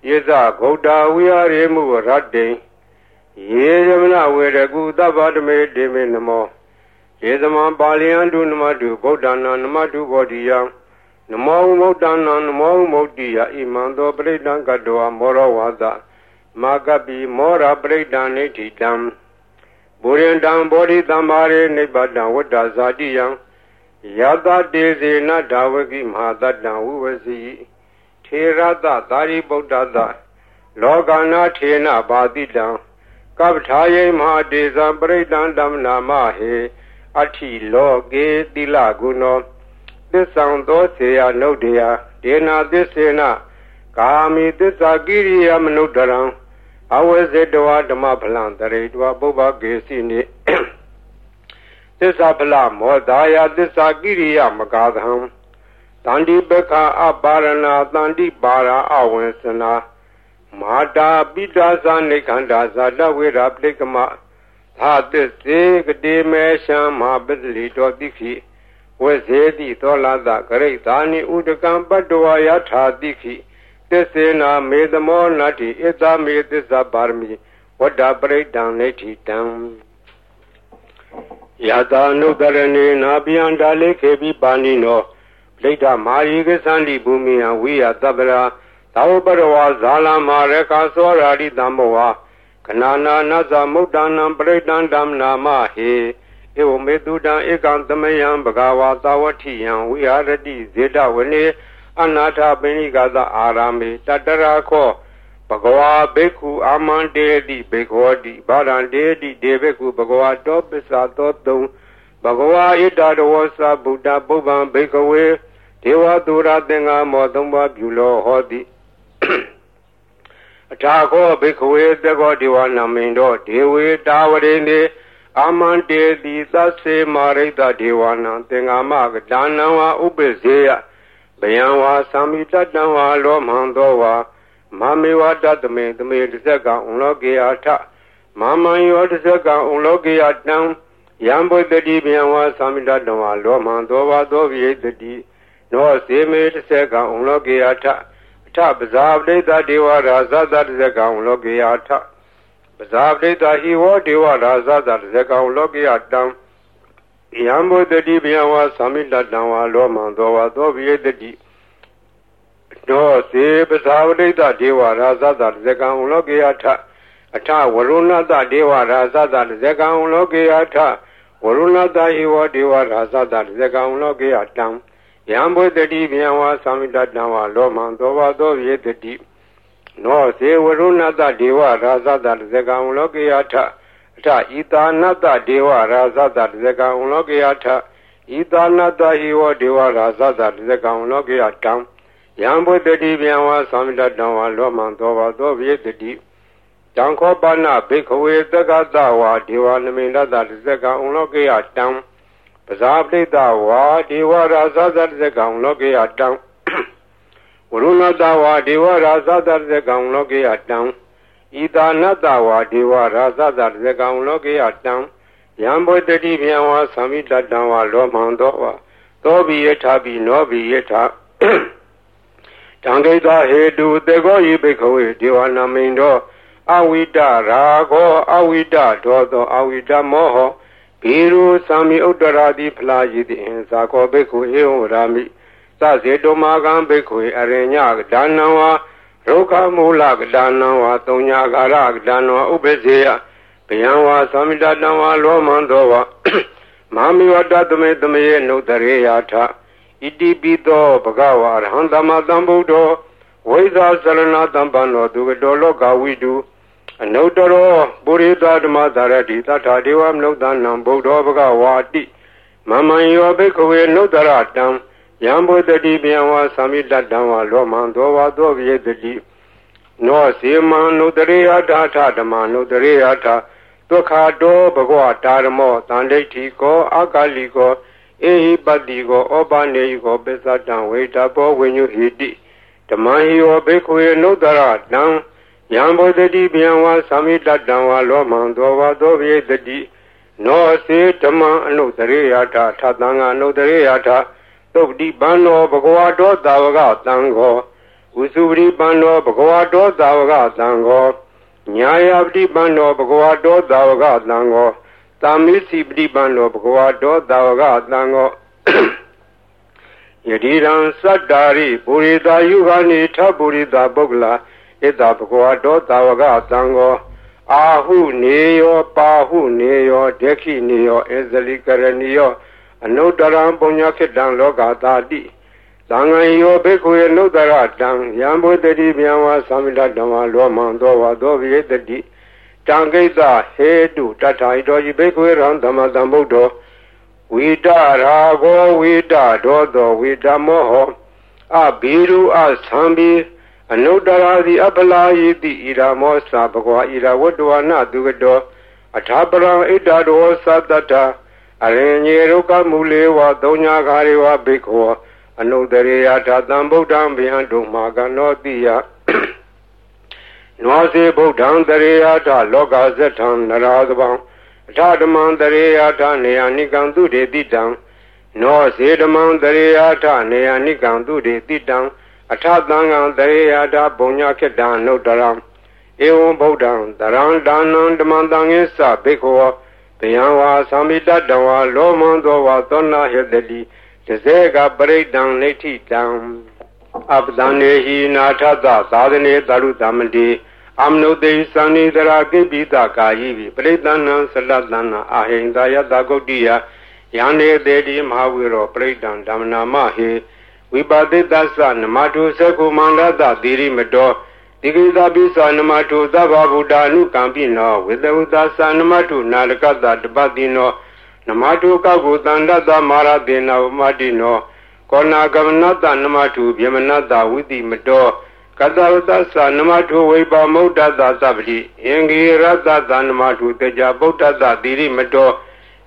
ယေဇဂௌတာဝိဟာရေမှုရတ္တိ ယေဇမနဝေရကုသဗ္ဗတမေဒေမေနမောယေသမံပါဠိယံတုနမတုဗုဒ္ဓနာနမတုဘောဓိယံနမောမုဒ္ဒနာနမောမုဒ္တိယဣမံသောပရိဒံကတောမောရောဝါဒမာကပိမောရပရိဒံနေတိတံဘူရင်တံဘောဓိသမ္မာရေနိဗ္ဗတံဝတ္တဇာတိယံယတတေစေနဒါဝကိမဟာတတံဝုဝစီထေရတသာရိပုတ္တသလောကနာထေနဘာတိတံ ကပ္ပထာယေမဟာတေဇံပရိဒံဓမ္မနာမဟေအထိလောကေတိလဂုဏောသစ္ဆံသောစေယနုဒ္ဒယဒေနာသစ္စေနကာမိသစ္စာကိရိယမနုဒ္ဒရံအဝေစေတဝဓမ္မဖလံတရေတဝပုဗ္ဗကေစီနိသစ္စာဖလမောဒါယသစ္စာကိရိယမကာသံတန္တိပခအပါရဏတန္တိပါရာအဝေစနာ မာတာပိတာဇာနိခန္ဓာဇာတဝေရာပလိကမသာသစ္စေကတိမေရှံမဟာပစ္စလိတောတိခိဝေဇေတိသောလာသဂရိတာနိဥဒကံပတ္တဝါယထာတိခိသစ္စေနာမေသမောနတ္တိဣသမေသစ္စာပါရမီဝတ္တပရိဒံနေတိတံယတာနုတရဏေနာပိယံဒါလေခေပိပါဏိနောပဋိဋ္ဌမာယိကသန္တိဘူမိယဝိယတပ္ပရာ သာဝပရဝါဇာလမာရခာသောရာတိတံဘောဝါခဏနာနသမုဒ္ဒနာပရိဒံဓမ္မနာမဟေဧဝမေတုတံဧကံသမယံဘဂဝါသာဝတိယံဝိဟာရတိဇေတဝနေအနာထပိဏိကသအာရမေတတရာခောဘဂဝါဘိက္ခုအာမန္တေတိဘေခောတိဗာရံတေတိဒေဘိက္ခုဘဂဝါတောပစ္စာသောတုံဘဂဝါဣတတဝသဗုဒ္ဓပုဗ္ဗံဘိကဝေဒေဝသူရသင်္ဃမောသုံးပါးပြုလောဟောတိ အထာခောဘိကဝေတကောဒေဝနာမိန်တော်ဒေဝေတာဝရိနေအာမန္တေတိသစေမာရိတဒေဝနာသင်္ဃမကဒါနံဝဥပ္ပဇေယဘယံဝါသမိတတံဝါလောမံသောဝါမမေဝတတမေတမေတစ္ဆကံဥလောကေယထမမံယောတစ္ဆကံဥလောကေယတံယံဘုဒ္ဓတိဘယံဝါသမိတတံဝါလောမံသောဝါသောဝိတတိနောစေမေတစ္ဆကံဥလောကေယထအထ ပဇာပဋိသဒေဝရာဇသတစ္ဆကံဥလောကေယထပဇာပဋိသဟိဝောဒေဝရာဇသတစ္ဆကံဥလောကေယတံယံဘုဒ္ဓတိဘယဝါသမိတတံဝါလောမံသောဝါသောပိယတတိတောစေပဇာဝတိတဒေဝရာဇတဇကံဥလောကေယထအထဝရုဏတဒေဝရာဇတဇကံဥလောကေယထဝရုဏတဟိဝဒေဝရာဇတဇကံဥလောကေယတံ ယံဘုဒ္ဓတိဘယဝါသမိတတံဝါလောမံသောဝါသောပိယတတိနောစေဝရုဏတဒေဝရာဇတဇကံဥလောကေယထထဤတာနတဒေဝရာဇတတဇကံဥလောကေယထဤတာနတဟိဝဒေဝရာဇတတဇကံဥလောကေယတံယံဘုတ္တိဗျံဝါသံတတံဝါလောမံသောဘာသောပိတတိတံခောပနဘိခဝေသက္ကတဝါဒေဝနမိန္ဒတတဇကံဥလောကေယတံ ပဇာပိတဝါဒေဝရာဇတတဇကံဥလောကေယတံဝရုဏတဝါဒေဝရာဇတတဇကံဥလောကေယတံဤသာနတဝါဒေဝရာဇသတဇကံလောကေယတံယံဘောတတိဗျံဝါသမိတတံဝါလောမံသောဝါသောဘိယထာဘိနောဘိယထာတံဂိတဟေတုတေကောယိဘိခဝေဒေဝနာမိန်တော်အဝိတရာဂောအဝိတဒောသောအဝိတမောဟ ဘီရုသံမိဥတ္တရာတိဖလာယိတိအင်သာကောဘိက္ခုဧဝရာမိသဇေတောမာကံဘိက္ခုအရိညဒါနံဝါဒုက္ခမူလကဒါနံဝါသုံးညာကာရကဒါနံဝါဥပ္ပဇေယဘယံဝါသမိတတံဝါလောမန္တောဝါမာမိဝတ္တသမေသမေနုတရေယာထဣတိပိသောဘဂဝါရဟံသမတံဗုဒ္ဓောဝိဇာစရဏတံပန္နောသူကတော်လောကဝိတု အနုတရောပုရိသဓမ္မသာရတိသတ္ထာဒေဝမနုဿနံဗုဒ္ဓောဘဂဝါတိမမံယောဘိခဝေနုတရတံယံဘုဒ္ဓတိပြန်ဝါသမိတတံဝါလောမံသောဝါသောပိယတတိနောစေမံနုတရေယထာထဓမ္မနုတရေယထာဒုက္ခတောဘဂဝတာရမောတန်ဒိဋ္ဌိကောအာကာလိကောအေဟိပတိကောဩပနေယကောပစ္စတံဝေတဘောဝိညုဟိတိဓမ္မဟိယောဘေခွေနုတရတံ ယံဘုဒ္ဓတိပြန်ဝါသမိတတံဝါလောမံသောဝါသောပိယတတိနောစေဓမ္မအနုတရေယထာထသံဃအနုတရေယထာသုတ်တိပန္နောဘဂဝါတောသာဝကသံဃောဝုစုပတိပန္နောဘဂဝါတောသာဝကသံဃောညာယပတိပန္နောဘဂဝါတောသာဝကသံဃောသာမိစီပတိပန္နောဘဂဝါတောသာဝကသံဃောယတိရံသတ္တာရိပုရိတာယုခာနိထပုရိတာပုဂ္ဂလာ ဣတဘဂဝတောသာဝကသံဃောအာဟုနေယောပါဟုနေယောဒက္ခိနေယောအဇလိကရဏီယောအနုတရံပုညခိတံလောကသာတိသံဃံယောဘိက္ခုယနုတရတံယံဘုတတိမြံဝါသမိတဓမ္မလောမံသောဝါသောဝိတတိတံကိစ္စဟေတုတထာဣတောဤဘိက္ခုယရံဓမ္မတံဗုဒ္ဓောဝိတရာဂောဝိတဒောသောဝိတမောဟောအဘိရုအသံဘိ အနုတရာတိအပလာယိတိဣရာမောသဘဂဝါဣရာဝတ္တဝနာသူကတောအထာပရံဣတ္တရောသတ္တတအရင်ညေရုကမူလေဝသုံးညာခါရေဝဘိက္ခောအနုတရေယထာတံဗုဒ္ဓံဗျံတုမာကနောတိယနောစေဗုဒ္ဓံတရေယထာလောကဇထံနရာသဗံအထာဓမ္မံတရေယထာနေယနိကံသူတေတိတံနောစေဓမ္မံတရေယထာနေယနိကံသူတေတိတံ အထသံဃံတရေယထာဘုံညာခေတ္တနုတရံဧဝံဗုဒ္ဓံတရံဒါနံဓမ္မံတံငိသဘိခောတယံဝါသမိတတဝါလောမံသောဝါသောနာဟေတတိတစေကပရိဒံနေတိတံအပဒံနေဟိနာထသသာသနေတရုတမတိအမနုတေသန္နိတရာကိပိတကာယိပိပရိသဏံသလတနာအာဟိန္ဒယတဂုတ်တိယယန္နေတေတိမဟာဝိရောပရိဒံဓမ္မနာမဟေ ဝိပါတိတသနမတုသကုမန္တတသီရိမတောဒီကိသာပိသနမတုသဗ္ဗဗုဒ္ဓ ानु ကံပိနောဝိတဝုသသနမတုနာလကတတပတိနောနမတုကောက်ကိုတန္တတမာရတေနဝမတိနောကောနာကမနတနမတုဗျမနတဝိတိမတောကတဝတ္တသနမထုဝိပါမௌဒ္ဒသသဗ္ဗတိအင်္ဂိရတသနမထုတေကြဗုဒ္ဓသတိရိမတော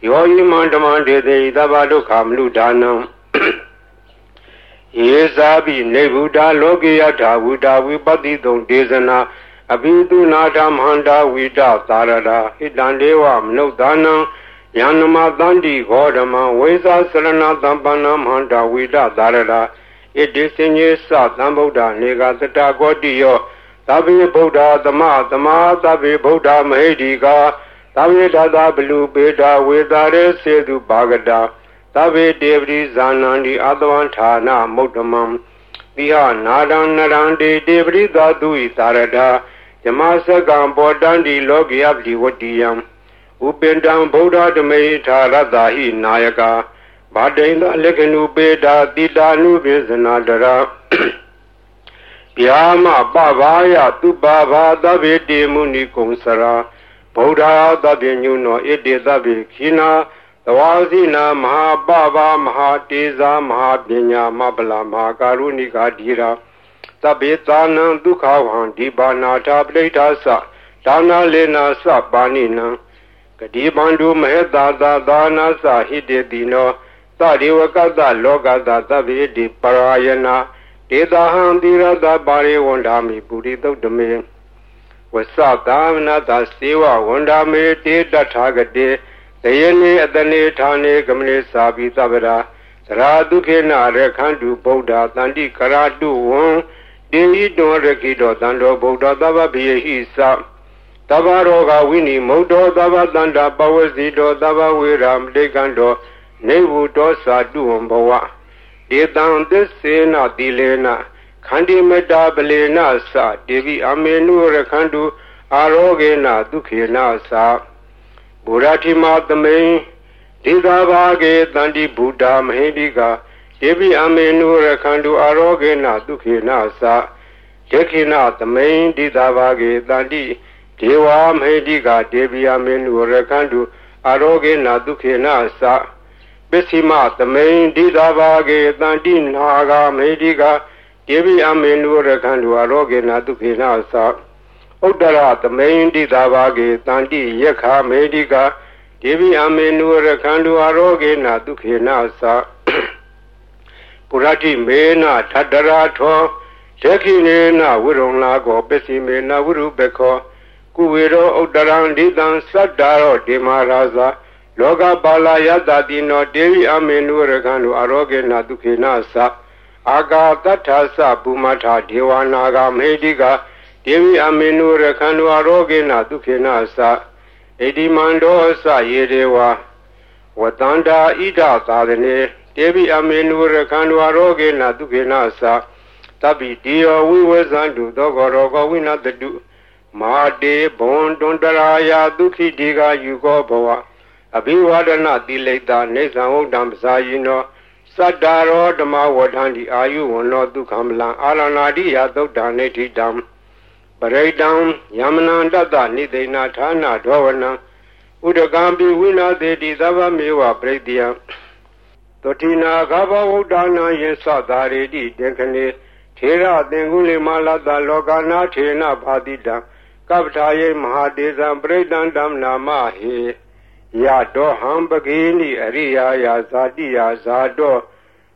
ယောယိမန္တမန္တေတိသဗ္ဗဒုက္ခမလူဒါနံ ယေဇာပိနေဗုဒ္ဓလောကေယထာဝုဒဝိပတိတုံဒေသနာအဘိတုနာဓမ္မန္တာဝိတသာရတာဟိတံဒေဝမနုဿာနံယန္နမတန္တိဂောဓမံဝိဇာစရဏတံပန္နမန္တာဝိတသာရတာဣတိစင်ကြီးစသံဗုဒ္ဓနေကသတ္တကောတိယောသဗ္ဗေဗုဒ္ဓသမသမာသဗ္ဗေဗုဒ္ဓမဟိတိကာသဗ္ဗေဒါသဘလူပေတာဝေတာရေစေတုပါကတာ သဗ္ဗေတေပရိဇာနန္တိအတဝံဌာနမုဒ္ဓမံတိဟနာဒံနရံတေတေပရိသာတုဤသာရတာယမစကံပေါ်တန္တိလောကိယပတိဝတ္တိယံဥပင်တံဗုဒ္ဓဓမေထာရတ္တာဟိနာယကာဘာတိန်လက္ခဏုပေတာတိတာနုပိစနာတရာဗျာမပဘာယသူပါဘာသဗ္ဗေတိမုနိကုံစရာဗုဒ္ဓသဗ္ဗညုနောဣတိသဗ္ဗေခိနာ သဝါစီနာမဟာပဘာမဟာတေဇာမဟာပညာမပလာမဟာကာရုဏိကာဓိရာသဗ္ဗေသာနံဒုက္ခဝံဒီပါနာထာပဋိဋ္ဌာသဒါနာလေနာသပါဏိနံဂတိဘန္ဓုမဟေတာသာသာနာသဟိတေတိနောသရိဝကတလောကတသဗ္ဗေတိပရာယနာဒေတာဟံတိရတပါရိဝန္ဒာမိပုရိသုတ်တမေဝသသာမနတစေဝဝန္ဒာမေတေတထာဂတေ တယနေအတနေဌာနေကမနေစာပိသဗ္ဗရာသရာဒုခေနရခန္တုဗုဒ္ဓတန္တိကရာတုဝံတေဟိတောရခိတောတန္တောဗုဒ္ဓသဗ္ဗဗေဟိသတဗ္ဗရောဂဝိနိမုတ်တောသဗ္ဗတန္တာပဝစီတောသဗ္ဗဝေရမတေကံတောနေဝတောသာတုဝံဘဝဒေတံသစ္စေနတိလေနခန္တိမတာပလေနသဒေဝိအမေနုရခန္တုအာရောဂေနဒုခေနသ ဘုရားတိမသမိန်ဒေသာဘာဂေတန္တိဗုဒ္ဓမဟိတိကဒေဝိအမေနုရခန္တုအာရောဂေနဒုခေနသယခိနသမိန်ဒေသာဘာဂေတန္တိဒေဝမဟိတိကဒေဝိအမေနုရခန္တုအာရောဂေနဒုခေနသပစ္စည်းမသမိန်ဒိသာဘာကေတန်တိနာဂာမေတိကဒေဝိအမေနုရခန္ဓုအရောဂေနဒုခေနသ ဥဒ္ဒရသမိန်ဒိသာဘာကေတန်တိယက္ခမေတိကဒေဝိအမေနုရခန္ဓုအရောဂေနဒုခေနသပုရတိမေနထတရာထောဒေခိနေနဝိရုံလာကောပစ္စည်းမေနဝိရုပခောကုဝေရောဥဒ္ဒရံဒိတံသတ္တာရောဒေမာရာဇာလောကပါလာယတတိနောတေဝိအမေနုရကံတို့အရောဂေနဒုခေနသအာကာတထာသပုမထာဒေဝနာဂမေတိက ဒေဝိအမေနုရကံတို့အရောဂေနဒုခေနသဣတိမန္တောသယေဒေဝဝတန္တာဣဒသာသနေဒေဝိအမေနုရကံတို့အရောဂေနဒုခေနသသတပိတိယောဝိဝဇန္တုသောကောရောကောဝိနတတုမာတေဘွန်တွန်တရာယာဒုခိတိကယူကောဘဝအဘိဝဒနာတိလိတာနေသံဟုတ်တံပစာယိနောစတ္တာရောဓမ္မဝဋ္ဌံဒီအာယုဝနောဒုက္ခမလံအာလနာတိယသုတ်တံနေတိတံ ပရိတံယမနန္တတနိသိဏဌာနဒောဝနံဥဒကံပိဝိနာသေတိသဗ္ဗမေဝပရိတယံတောတိနာဂဘဝုဒ္ဒနာယေသသာရေတိတေခနေထေရသင်္ကုလိမလတလောကနာထေနဘာတိတံကပ္ပထာယေမဟာတေဇံပရိတံဓမ္နာမဟေယတောဟံပကေနိအရိယာယာဇာတိယာဇာတော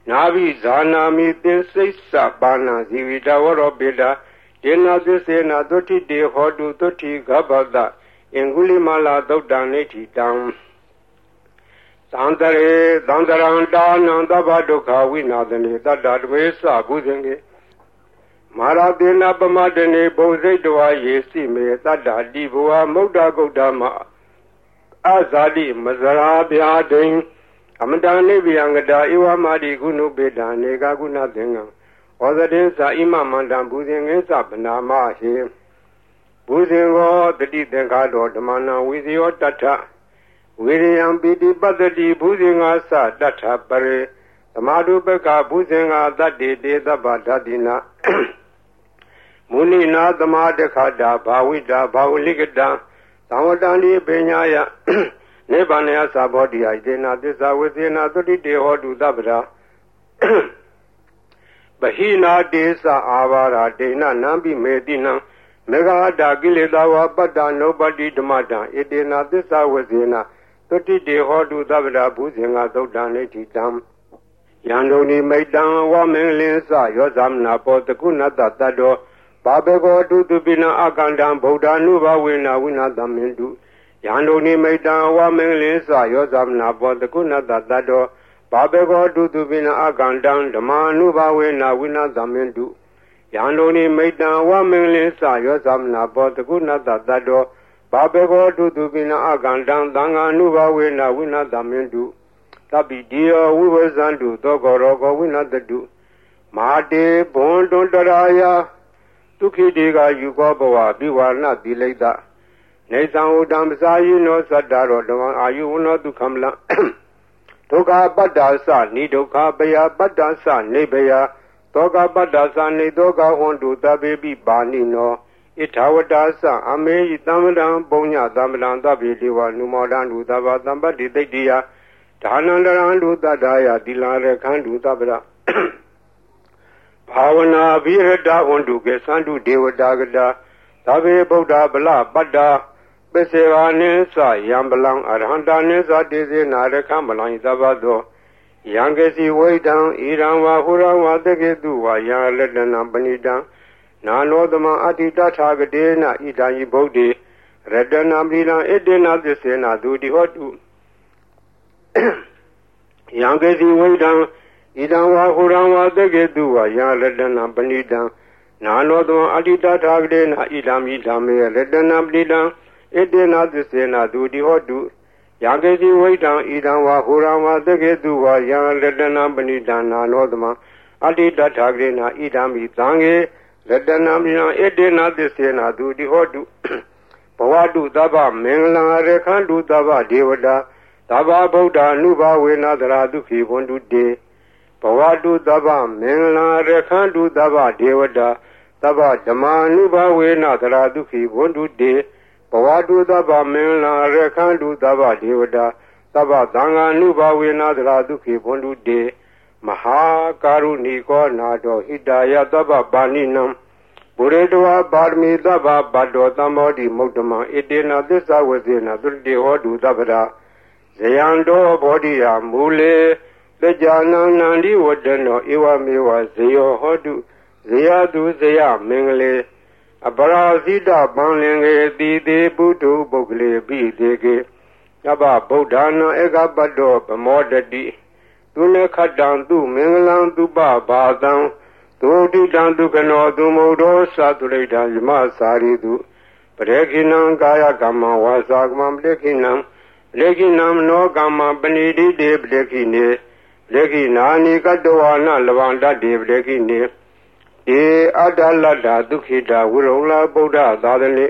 နာဘိဇာနာမိသင်္စိတ်စပါဏဇီဝိတဝရောပိတာ ဒေနာသစ္စေနာသုတိတေဟောတုသုတိဂဗ္ဗတအင်္ဂုလိမလာသုတ်တံနေတိတံသံတရေသံတရံတာနံသဗ္ဗဒုက္ခဝိနာသနေတတ္တတဝေသဘုဇင်ကေမာရတေနပမတနေဘုံစိတ်တော်ယေစီမေတတ္တတိဘဝမုဒ္ဒဂုတ်တမအဇာတိမဇရာဗျာဒိန်အမတန်နိဗ္ဗယံကတာဧဝမာတိကုဏုပေတံနေကကုဏသင်္ကံ ဩဇတိသာဣမမန္တံဘူဇင်ငင်းစပနာမဟေဘူဇင်ကောတတိသင်္ခါတော်ဓမ္မနာဝိဇယောတထဝိရိယံပိတိပတ္တိဘူဇင်ငါစတထပရေသမာဓုပကဘူဇင်ငါတတ္တိတေသဗ္ဗဓတိနာမုနိနာသမာတခတာဘာဝိတာဘာဝလိကတံသံဝတံဒီပညာယနိဗ္ဗာန်ယသဘောတရားဣေနာသစ္စာဝိသေနာသုတိတေဟောတုသဗ္ဗရာ ပဟိနာတေသအာဘာရာတေနနံပိမေတိနံမေဃာတာကိလေသာဝပတ္တနုပတိဓမ္မတံဣတေနာသစ္စာဝိသေနာသုတိတေဟောတုသဗ္ဗရာဘုဇင်္ဂသုတ်တံနေတိတံယံဒုန်ိမိတ်တံဝမင်းလင်းစယောသမနာပောတကုဏတတတ္တောဘာဘေကောတုတုပိနအကန္တံဗုဒ္ဓ ानु ဘဝေနဝိနာသမင်တုယန္တုန်ိမိတ်တံဝမင်းလင်းစယောသမနာပောတကုဏတတတ္တော ဘာဘေကောတုတုပိနအကန္တံဓမ္မာနုဘဝေနဝိနာသမင်တုယန္တုန်ိမိတ်တံဝမင်းလင်းစယောသမနာပောတကုဏတတတ္တောဘာဘေကောတုတုပိနအကန္တံသံဃာနုဘဝေနဝိနာသမင်တုတပိတိယောဝိဝဇန္တုသောကောရောကောဝိနတတုမာတေဘွန်တွန်တရာယဒုက္ခိတေကယူကောဘဝပိဝါဏတိလိတနေသံဥတံပစာယိနောသတ္တရောဓမ္မအာယုဝနောဒုက္ခမလ ဒုက္ခပတ္တာသနိဒုက္ခပယပတ္တာသနေဘယသောကပတ္တာသနေသောကဟွန်တုသဗ္ဗေပိပါဏိနောဣထာဝတာသအမေယတမ္မလံပုံညတမ္မလံသဗ္ဗေတိဝနုမောဒံလူသဗ္ဗသံပတ္တိတိတ္တိယဒါနန္တရံလူတတ္တယတိလာရခန္တုသဗ္ဗရဘာဝနာဘိရတဝန္တုကေသန္တုဒေဝတာကတာသဗ္ဗေဗုဒ္ဓဗလပတ္တာ ပစ္စေဝနိသယံပလံအရဟန္တာနိသတေစေနာရခမလံသဗ္ဗသောယံကေစီဝိတံဣရံဝါဟုရံဝါတကေတုဝါယံလက်တနံပဏိတံနာနောသမအတိတထာဂတေနဣဒံယိဗုဒ္ဓေရတနာပရိလံဣတေနသစ္စေနာသူတိဟောတုယံကေစီဝိတံဣဒံဝါဟုရံဝါတကေတုဝါယံလက်တနံပဏိတံနာနောသောအတိတထာဂတေနဣဒံမိဓမ္မေရတနာပရိတံ ဣတေနသစ္စေနာသူတိဟောတုယာကေစီဝိတံဣဒံဝါဟူရံဝါတကေတုဝါယံရတနာပဏိတံနာနောသမအတိတထာဂရေနာဣဒံမိသံဃေရတနာမိနံဣတေနသစ္စေနာသူတိဟောတုဘဝတုသဗ္ဗမင်္ဂလံရခန္တုသဗ္ဗဒေဝတာသဗ္ဗဗုဒ္ဓ ानु ဘဝေနသရာဒုခိဘွန်တုတေဘဝတုသဗ္ဗမင်္ဂလံရခန္တုသဗ္ဗဒေဝတာသဗ္ဗဓမ္မာနုဘဝေနသရာဒုခိဘွန်တုတေ ဘဝတုသဗ္ဗမင်္ဂလာရခန္တုသဗ္ဗဒေဝတာသဗ္ဗသံဃာနုဘဝေနသရာဒုခိဘွန်တုတေမဟာကာရုဏီကောနာတော်ဟိတယသဗ္ဗပါဏိနံဘုရေတဝပါရမီသဗ္ဗဘတ်တော်သမောတိမုဒ္ဓမံဣတေနသစ္စာဝဇေနသုတိဟောတုသဗ္ဗရာဇယံတော်ဘောဓိယမူလေတကြနံနန္ဒီဝတ္တနောဧဝမေဝဇေယောဟောတုဇေယတုဇေယမင်္ဂလေ အပရာဇိတပံလင်ကေတိတိပုထုပုဂ္ဂလေပိတေကေယဘဗုဒ္ဓနာဧကပတ္တောဗမောတတိသူနေခတံသူမင်္ဂလံသူပဘာတံသူတိတံဒုက္ခနောသူမုဒ္ဒောသတုရိတံယမစာရိတုပရေခိနံကာယကမ္မဝါစာကမ္မပရေခိနံပရေခိနံနောကမ္မပဏိတိတေပရေခိနေပရေခိနာနိကတဝါနလဗန္တတေပရေခိနေဧ အတ္တလတ္တာဒုက္ခိတာဝိရုံလာဗုဒ္ဓသာသနေ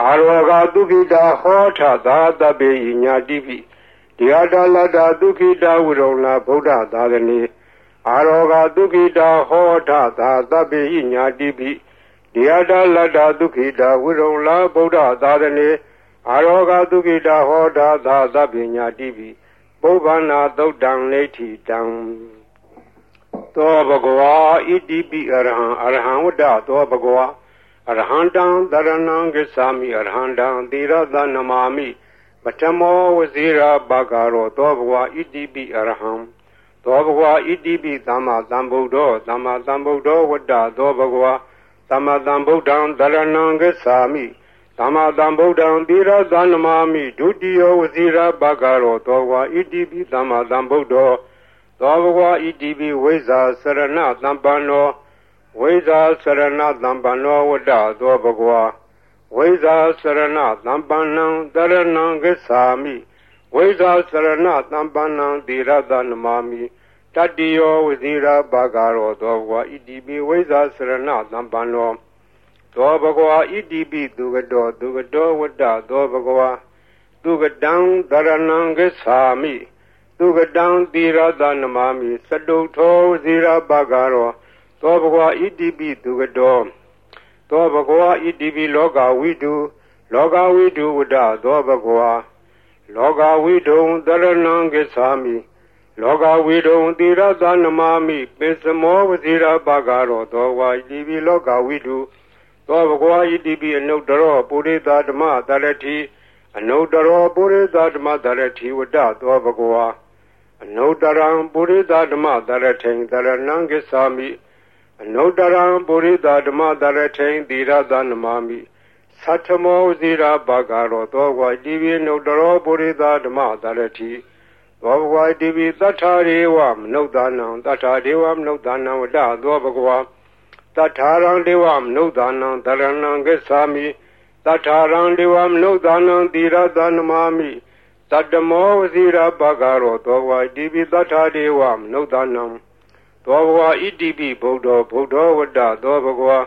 အာရောဂဒုက္ခိတာဟောထသာတပေညာတိပိဒီအတ္တလတ္တာဒုက္ခိတာဝိရုံလာဗုဒ္ဓသာသနေအာရောဂဒုက္ခိတာဟောထသာတပေညာတိပိဒီအတ္တလတ္တာဒုက္ခိတာဝိရုံလာဗုဒ္ဓသာသနေအာရောဂဒုက္ခိတာဟောထသာတပေညာတိပိပုဗ္ဗနာသုတ်တံလေထိတံ သောဘဂဝါဣတိပိအရဟံအရဟံဝတ္တသောဘဂဝါအရဟံတံသရဏံဂစ္ဆာမိအရဟံတံသီရသနမာမိပထမောဝဇိရာဘာဂရောသောဘဂဝါဣတိပိအရဟံသောဘဂဝါဣတိပိသမ္မာသမ္ဗုဒ္ဓောသမ္မာသမ္ဗုဒ္ဓောဝတ္တသောဘဂဝါသမ္မာသမ္ဗုဒ္ဓံသရဏံဂစ္ဆာမိသမ္မာသမ္ဗုဒ္ဓံသီရသနမာမိဒုတိယဝဇိရာဘာဂရောသောဘဂဝါဣတိပိသမ္မာသမ္ဗုဒ္ဓော သောဘဂဝါဣတိပိဝိဇာစရဏသံပန္နောဝိဇာစရဏသံပန္နောဝတ္တသောဘဂဝါဝိဇာစရဏသံပန္နံတရဏံဂစ္ဆာမိဝိဇာစရဏသံပန္နံသီရသနမာမိတတ္တိယောဝဇိရာဘာဂရောသောဘဂဝါဣတိပိဝိဇာစရဏသံပန္နောသောဘဂဝါဣတိပိသူကတောသူကတောဝတ္တသောဘဂဝါသူကတံတရဏံဂစ္ဆာမိ သူကတံသီရသနမာမိစတုထောဇိရာပကရောသောဘဂဝါဣတိပိသူကတောသောဘဂဝါဣတိပိလောကဝိတုလောကဝိတုဝဒသောဘဂဝါလောကဝိတုံတရဏံကိသာမိလောကဝိတုံသီရသနမာမိပိစမောဝဇိရာပကရောသောဝါဣတိပိလောကဝိတုသောဘဂဝါဣတိပိအနုတ္တရောပုရိသဓမ္မတရတိအနုတ္တရောပုရိသဓမ္မတရတိဝဒသောဘဂဝါ အနုတရံပုရိသဓမ္မတရထိန်တရဏံကိသာမိအနုတရံပုရိသဓမ္မတရထိန်သီရသနမမိသတ္ထမောဇိရာဘာဂရောသောဝါတိပိနုတရောပုရိသဓမ္မတရထိသောဘဂဝါတိပိသတ္ထာရေဝမနုဿာနံတတ္ထာဒေဝမနုဿာနံဝတသောဘဂဝါတတ္ထာရံဒေဝမနုဿာနံတရဏံကိသာမိတတ္ထာရံဒေဝမနုဿာနံသီရသနမမိ တတမောဝစီရာပကရောသောဝါဣတိပိတထာဒေဝမနုဿာနံသောဘဝဣတိပိဗုဒ္ဓဗုဒ္ဓဝတ္တသောဘဂဝါ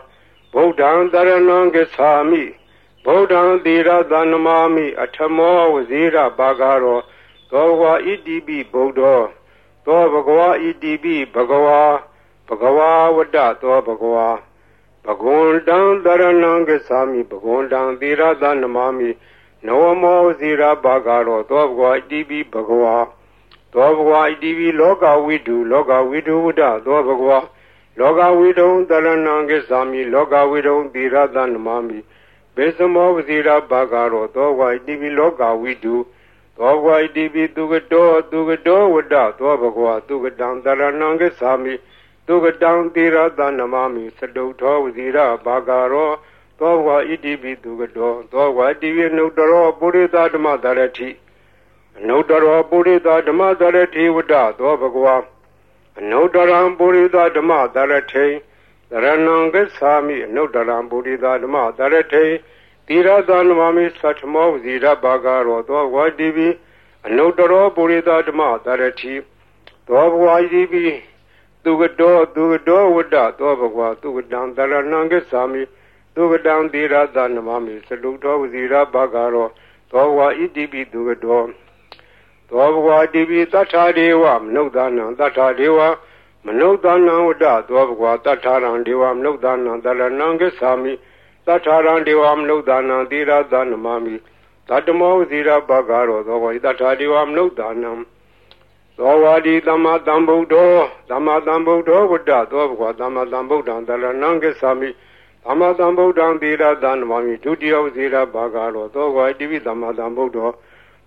ဗုဒ္ဓံတရဏံကိသာမိဗုဒ္ဓံသီရသနမာမိအထမောဝစီရပကရောသောဘဝဣတိပိဗုဒ္ဓသောဘဂဝါဣတိပိဘဂဝါဘဂဝါဝတ္တသောဘဂဝါဘဂဝန္တံတရဏံကိသာမိဘဂဝန္တံသီရသနမာမိ နဝမောဇိရာဘာဂရောသောဘဂဝါဣတိပိဘဂဝါသောဘဂဝါဣတိပိလောကဝိတုလောကဝိတုဝဒသောဘဂဝါလောကဝိတုံတရဏံကိသာမိလောကဝိတုံသီရသနမမိဘေသမောဝဇိရာဘာဂရောသောဘဂဝါဣတိပိလောကဝိတုသောဘဂဝါဣတိပိသူကတောသူကတောဝဒသောဘဂဝါသူကတံတရဏံကိသာမိသူကတံသီရသနမမိစတုထောဝဇိရာဘာဂရော သောဝါဣတိပိသူကတော်သောဝါတိဝိနုတရောပုရိသဓမ္မတရတိအနုတရောပုရိသဓမ္မတရတိဝတ္တသောဘဂဝါအနုတရံပုရိသဓမ္မတရထိတရဏံဂစ္ဆာမိအနုတရံပုရိသဓမ္မတရထိတိရသနမမိသတ္ထမောဇိရဘာဂရောသောဝါတိပိအနုတရောပုရိသဓမ္မတရတိသောဘဝဣတိပိသူကတော်သူကတော်ဝတ္တသောဘဂဝါသူကတံတရဏံဂစ္ဆာမိ သုကတံသီရသနမမိစလုတော်ဝစီရဘဂရောသောဝါဣတိပိသူကတော်သောဘဝတိပိတထာဒေဝမနုဿာနံတထာဒေဝမနုဿာနံဝတ္တသောဘဂဝတထာရံဒေဝမနုဿာနံတရဏံကိသာမိတထာရံဒေဝမနုဿာနံသီရသနမမိတတမောဝစီရဘဂရောသောဝါတထာဒေဝမနုဿာနံသောဝါဒီသမ္မာသမ္ဗုဒ္ဓောသမ္မာသမ္ဗုဒ္ဓောဝတ္တသောဘဂဝသမ္မာသမ္ဗုဒ္ဓံတရဏံကိသာမိ သမ္မာသမ္ဗုဒ္ဓံသီရသံနမမိဒုတိယဇေရဘာဂရောသောဝါတိပိသမ္မာသမ္ဗုဒ္ဓော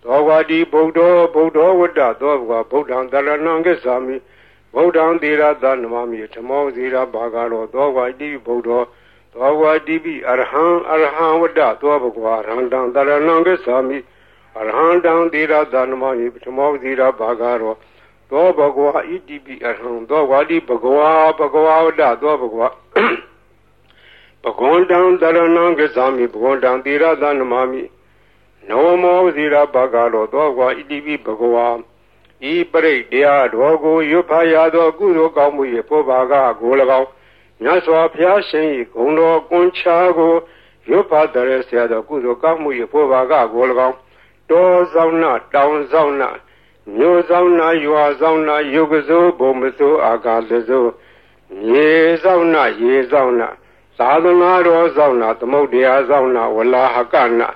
သောဝါတိဗုဒ္ဓောဗုဒ္ဓောဝတ္တသောဘဂဗုဒ္ဓံတရဏံကိသာမိဗုဒ္ဓံသီရသံနမမိဓမ္မောဇေရဘာဂရောသောဝါတိပိဗုဒ္ဓောသောဝါတိပိအရဟံအရဟံဝတ္တသောဘဂဝရဟံတံတရဏံကိသာမိအရဟံတံသီရသံနမမိဓမ္မောဇေရဘာဂရောသောဘဂဝဣတိပိအရဟံသောဝါတိဘဂဝဘဂဝဝတ္တသောဘဂဝ ပဂွန်တံတရဏံကစ္ဆာမိပဂွန်တံတိရသနမမိနောမောဇိရဘဂရောသောကွာဣတိပိဘဂဝါဤပရိတ်တရားတော်ကိုရွတ်ဖာရသောကုသိုလ်ကောင်းမှု၏ဖောဘာကကို၎င်းမြတ်စွာဘုရားရှင်၏ဂုဏ်တော်ကွန်ချာကိုရွတ်ပါတဲ့ဆရာတော်ကုသိုလ်ကောင်းမှု၏ဖို့ပါကကို၎င်းတောဆောင်နာတောင်ဆောင်နာမြို့ဆောင်နာရွာဆောင်နာယုတ်ကစိုးဘုံမစိုးအာကာလစိုးရေဆောင်နာရေဆောင်နာ သာသနာတော်ဆောင်နာသမုဒ္ဒရာဆောင်နာဝလာဟကနာ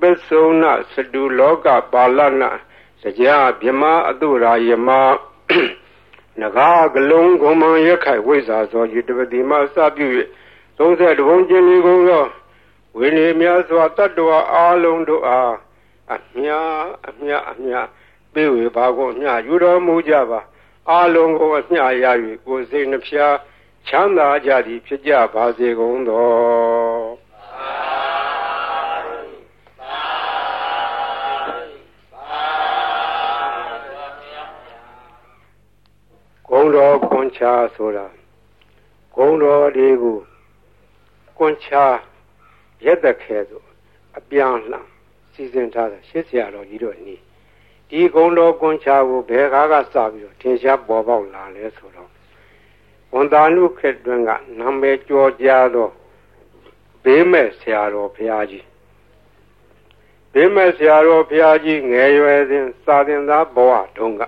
ပစ္စုနာစတုလောကပါလနာစကြာမြမအတုရာယမနဂါကလုံးကုံမံရခိုင်ဝိဇာသောယတပတိမစပြု၍30ဘုံကျင်လေးကုန်သောဝိနည်းများစွာတတ္တဝါအာလုံးတို့အားအမြအမြအမြပေးဝေပါကုန်မြယူတော်မူကြပါအာလုံးကိုအမြရ၍ကိုယ်စိတ်နှဖျား ချမ်းသာကြသည်ဖြစ်ကြပါစေကုန်သောဂုံတော်ကွန်ချာဆိုတာဂုံတော်တွေကိုကွန်ချာရက်သက်ခဲဆိုအပြန်လှန်စီစဉ်ထားတာရှစ်ဆရာတော်ကြီးတို့နီးဒီဂုံတော်ကွန်ချာကိုဘယ်ကားကစပြီးတော့ထင်ရှားပေါ်ပေါက်လာလဲဆိုတော့ ဝန်တာနုခေတ်တွင်ကနာမည်ကျော်ကြားသောဘေးမဲ့ဆရာတော်ဘုရားကြီးဘေးမဲ့ဆရာတော်ဘုရားကြီးငယ်ရွယ်စဉ်စာသင်သားဘဝတုန်းက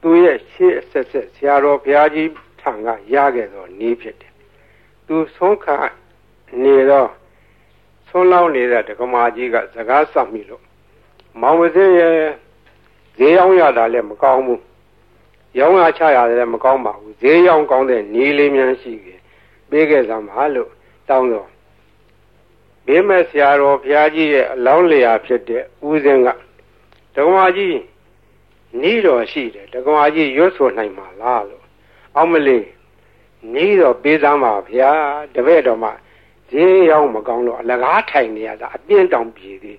သူရဲ့ရှေ့အဆက်ဆက်ဆရာတော်ဘုရားကြီးထံကရခဲ့သောနည်းဖြစ်တယ်။သူဆုံးခါနေတော့ဆုံးလောက်နေတဲ့ဒကမာကြီးကစကားဆက်မိလို့မောင်ဝစင်းရဲ့ဈေးရောက်ရတာလည်းမကောင်းဘူး။ ရောင်းရချရတယ်လည်းမကောင်းပါဘူး။ဈေးရောက်ကောင်းတဲ့နီးလေးများရှိခဲ့ပေးခဲ့စမ်းပါလို့တောင်းတော့ဘေးမဲ့ဆရာတော်ဘုရားကြီးရဲ့အလောင်းလျာဖြစ်တဲ့ဦးစင်းကဒကမာကြီးနီးတော်ရှိတယ်တက္ကမကြီးရွတ်ဆိုနိုင်မှာလားလို့အောက်မလေးနီးတော်ပေးစမ်းပါဗျာတပည့်တော်မှဈေးရောက်မကောင်းတော့အလကားထိုင်နေရတာအပြင်းတောင်ပြေသေး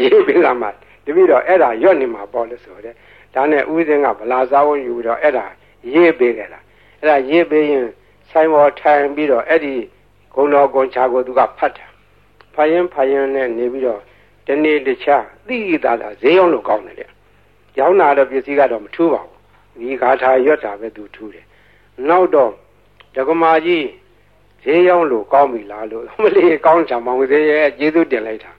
ရေးပေးစမ်းပါတပည့်တော်အဲ့ဒါရွတ်နေမှာပေါ့လို့ဆိုတဲ့ ဒါနဲ့ဦးစင်းကဗလာစားဝန်ယူတော့အဲ့ဒါရေးပေးကြတာအဲ့ဒါရေးပေးရင်ဆိုင်ပေါ်ထိုင်ပြီးတော့အဲ့ဒီဂုံတော်ဂုံချာကိုသူကဖတ်တာဖတ်ရင်ဖတ်ရင်နဲ့နေပြီးတော့တနေ့တခြားသိတာလားဈေးရောက်လို့ကောင်းတယ်လေရောင်းတာတော့ပစ္စည်းကတော့မထူးပါဘူးဒီဂါထာရွတ်တာပဲသူထူးတယ်နောက်တော့ဒကမာကြီးဈေးရောက်လို့ကောင်းပြီလားလို့မလေးကောင်းချာမောင်ဈေးရဲ့ကျေးဇူးတင်လိုက်တာ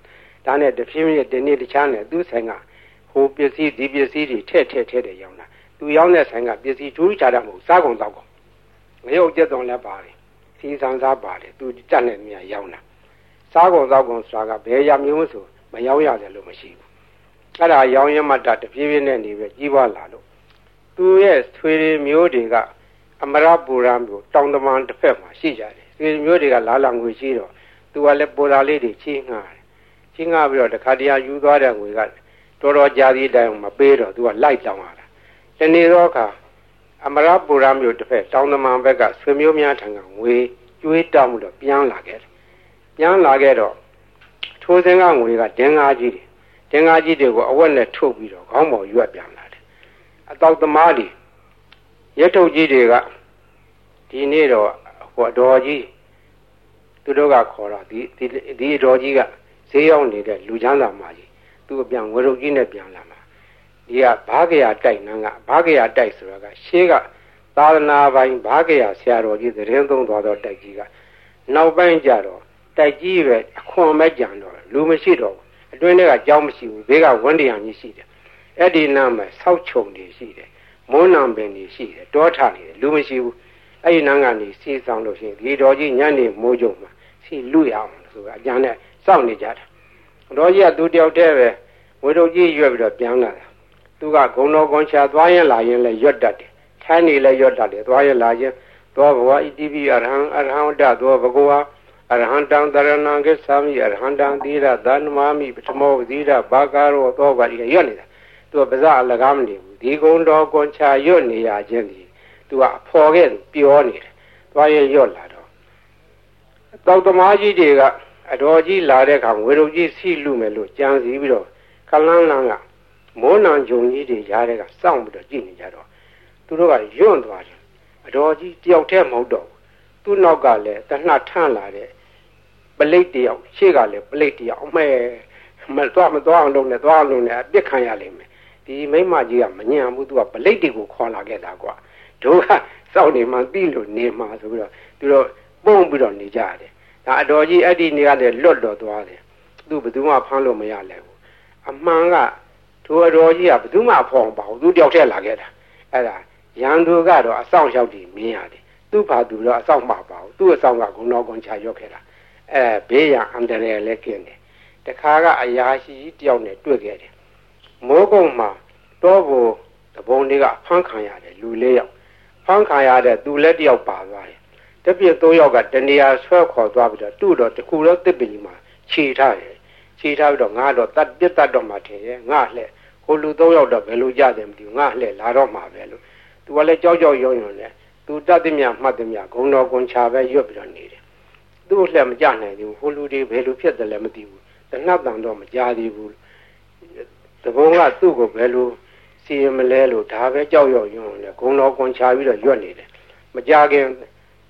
ဒါနဲ့တဖြည်းဖြည်းတနေ့တခြားနဲ့သူ့ဆိုင်က ဟိုပစ္စည်းဒီပစ္စည်းတွေထည့်ထည့်ထည့်တယ်ရောင်းတာသူရောင်းတဲ့ဆိုင်ကပစ္စည်းထူးခြားတာမဟုတ်စားကုန်တော့ကုန်ငရုတ်ကျက်သွန်လည်းပါတယ်စီဆန်စားပါတယ်သူတက်နေမြရောင်းတာစားကုန်တော့ကုန်ဆိုတာကဘယ်ရမျိုးဆိုမရောင်းရတယ်လို့မရှိဘူးအဲ့ဒါရောင်းရမတတပြေးပြေးနဲ့နေပြီးကြီးပွားလာလို့သူရဲ့ဆွေတွေမျိုးတွေကအမရပူရမျိုးတောင်တမန်တစ်ဖက်မှာရှိကြတယ်ဆွေမျိုးတွေကလာလာငွေရှိတော့သူကလည်းပူရာလေးတွေချင်းငှားတယ်ချင်းငှားပြီးတော့တခါတည်းယူသွားတဲ့ငွေက တော်တော်ကြာသေးတိုင်းမပေးတော့သူကလိုက်တောင်းလာတာဒီနေ့တော့ခါအမရပူရမျိုးတစ်ဖက်တောင်တမန်ဘက်ကဆွေမျိုးများထံကငွေကျွေးတောင်းမှုတော့ပြန်လာခဲ့တယ်ပြန်လာခဲ့တော့ထိုးစင်းကငွေကဒင်းကားကြီးတွေတင်္ဂါကြီးတွေကိုအဝက်နဲ့ထုတ်ပြီးတော့ခေါင်းပေါ်ရွက်ပြန်လာတယ်အတောက်သမားတွေရက်ထုတ်ကြီးတွေကဒီနေ့တော့ဟိုအတော်ကြီးသူတို့ကခေါ်တော့ဒီဒီအတော်ကြီးကဈေးရောက်နေတဲ့လူချမ်းသာမကြီး သူအပြန်ဝရုပ်ကြီးနဲ့ပြန်လာမှာဒီကဘာကရာတိုက်နန်းကဘာကရာတိုက်ဆိုတာကရှေးကသာသနာပိုင်ဘာကရာဆရာတော်ကြီးသတင်းသုံးသွားတော့တိုက်ကြီးကနောက်ပိုင်းကျတော့တိုက်ကြီးပဲအခွန်မဲ့ကြံတော့လူမရှိတော့အတွင်းထဲကကြောင်းမရှိဘူးဘေးကဝန်းတရံကြီးရှိတယ်အဲ့ဒီနားမှာဆောက်ချုံတွေရှိတယ်မွန်းနံပင်တွေရှိတယ်တောထနေတယ်လူမရှိဘူးအဲ့ဒီနားကနေစီဆောင်လို့ရှိရင်ဒီတော်ကြီးညနေမိုးကြုံမှာစီလူရအောင်ဆိုအကြံနဲ့စောင့်နေကြတာတော်ကြီးကသူတယောက်တည်းပဲ ဝေတို့ကြီးရွက်ပြီးတော့ပြန်လာတာသူကဂုံတော်ကွန်ချာသွားရင်လာရင်လည်းရွတ်တတ်တယ်ထိုင်းနေလည်းရွတ်တတ်တယ်သွားရင်လာရင်သောဘဝဣတိပိအရဟံအရဟံတသောဘဂဝါအရဟံတံတရဏံကိသာမိအရဟံတံသီရသန္မာမိပထမောသီရဘာကာရောသောပါတိရွတ်နေတာသူကပါဇအလကားမနေဘူးဒီကုံတော်ကွန်ချာရွတ်နေရခြင်းဒီသူကအဖော်ခဲ့ပြောနေတယ်သွားရင်ရွတ်လာတော့တောက်သမားကြီးတွေကအတော်ကြီးလာတဲ့အခါဝေရုပ်ကြီးစီလူမယ်လို့ကြံစည်ပြီးတော့ ကလန်းလန်းကမိုးနံဂျုံကြီးတွေရားတဲ့ကစောင့်ပြီးတော့ကြည့်နေကြတော့သူတို့ကယွန့်သွားတယ်အတော်ကြီးတယောက်တည်းမဟုတ်တော့သူ့နောက်ကလည်းတနှထန့်လာတဲ့ပလိတ်တယောက်ရှေ့ကလည်းပလိတ်တယောက်အမဲမသွားမသွားအောင်လုပ်နေသွားအောင်လုပ်နေအပြစ်ခံရလိမ့်မယ်ဒီမိမကြီးကမညံဘူးသူကပလိတ်တွေကိုခေါ်လာခဲ့တာကွာတို့ကစောင့်နေမှသိလို့နေမှဆိုပြီးတော့သူတို့ပုံပြီးတော့နေကြတယ်ဒါအတော်ကြီးအဲ့ဒီနေရာလေလွတ်တော်သွားတယ်သူဘယ်သူမှဖမ်းလို့မရလဲဘူး အမှန်ကသူအတော်ကြီးကဘယ်သူမှဖော်ပါဘူးသူတယောက်တည်းလာခဲ့တာအဲ့ဒါရန်သူကတော့အဆောင်ရောက်ပြီးမြင်ရတယ်သူ့ဘာသူတော့အဆောင်မှာပါဘူးသူ့အဆောင်ကဂုဏတော်ကွန်ချရောက်ခဲ့တာအဲဘေးရန်အန္တရာယ်လည်းကင်းတယ်တခါကအရာရှိတယောက်နဲ့တွေ့ခဲ့တယ်မိုးကုံမှာတောဖို့တပုံတွေကဖမ်းခံရတယ်လူလေးယောက်ဖမ်းခံရတဲ့သူလည်းတယောက်ပါသွားတယ်တပြည့်သုံးယောက်ကတနေရာဆွဲခေါ်သွားပြီးတော့သူ့တော့တခုတော့တစ်ပလီမှာခြေထားတယ် ခြေထားပြီးတော့ငါတော့တတ်ပြတ်တတ်တော့မှထင်ရဲ့ငါလှဲ့ဟိုလူသုံးယောက်တော့ဘယ်လိုကြတယ်မသိဘူးငါလှဲ့လာတော့မှပဲလို့သူကလည်းကြောက်ကြောက်ရွံ့ရွံ့နဲ့သူတတ်သည်မြမှတ်သည်မြဂုံတော်ကွန်ချပဲရွတ်ပြီးတော့နေတယ်သူ့လှဲ့မကြနိုင်ဘူးဟိုလူတွေဘယ်လိုဖြစ်တယ်လဲမသိဘူးတနတ်တန်တော့မကြသေးဘူးတဘုံကသူ့ကိုဘယ်လိုစီရင်မလဲလို့ဒါပဲကြောက်ရွံ့ရွံ့နဲ့ဂုံတော်ကွန်ချပြီးတော့ရွတ်နေတယ်မကြခင်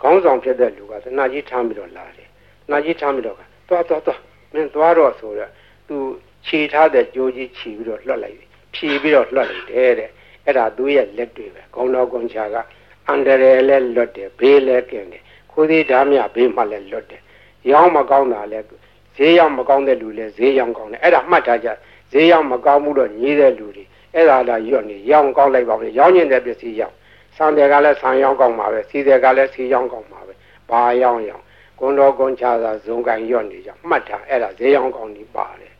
ခေါင်းဆောင်ဖြစ်တဲ့လူကသနာကြီးထမ်းပြီးတော့လာတယ်။နာကြီးထမ်းပြီးတော့သွားသွားသွား မင်းသွားတော့ဆိုတော့သူခြေထားတဲ့ကြိုးကြီးခြီးပြီးတော့လွှတ်လိုက်ဖြီးပြီးတော့လွှတ်လိုက်တယ်တဲ့။အဲ့ဒါသူရဲ့လက်တွေပဲခေါင်းတော်ကွန်ချာကအန္တရာယ်လည်းလွတ်တယ်ဘေးလည်းကင်းတယ်ခိုးသေးဓာမြဘေးမှလည်းလွတ်တယ်။ရောင်းမကောင်းတာလည်းဈေးရောက်မကောင်းတဲ့လူလည်းဈေးရောက်ကောင်းတယ်အဲ့ဒါမှတ်ထားကြဈေးရောက်မကောင်းမှုတော့ညီးတဲ့လူတွေအဲ့ဒါလာရွတ်နေရောင်းကောင်းလိုက်ပါမယ်ရောင်းကျင်တဲ့ပစ္စည်းရောင်းဆံတယ်ကလည်းဆံရောင်းကောင်းပါပဲစီတယ်ကလည်းစီရောင်းကောင်းပါပဲဘာရောင်းရောင်း ကွန်တော်ကွန်ချာသာဇုံကန်ရော့နေကြမှတ်ထားအဲ့ဒါဈေးရောင်းကောင်းကြီးပါတယ်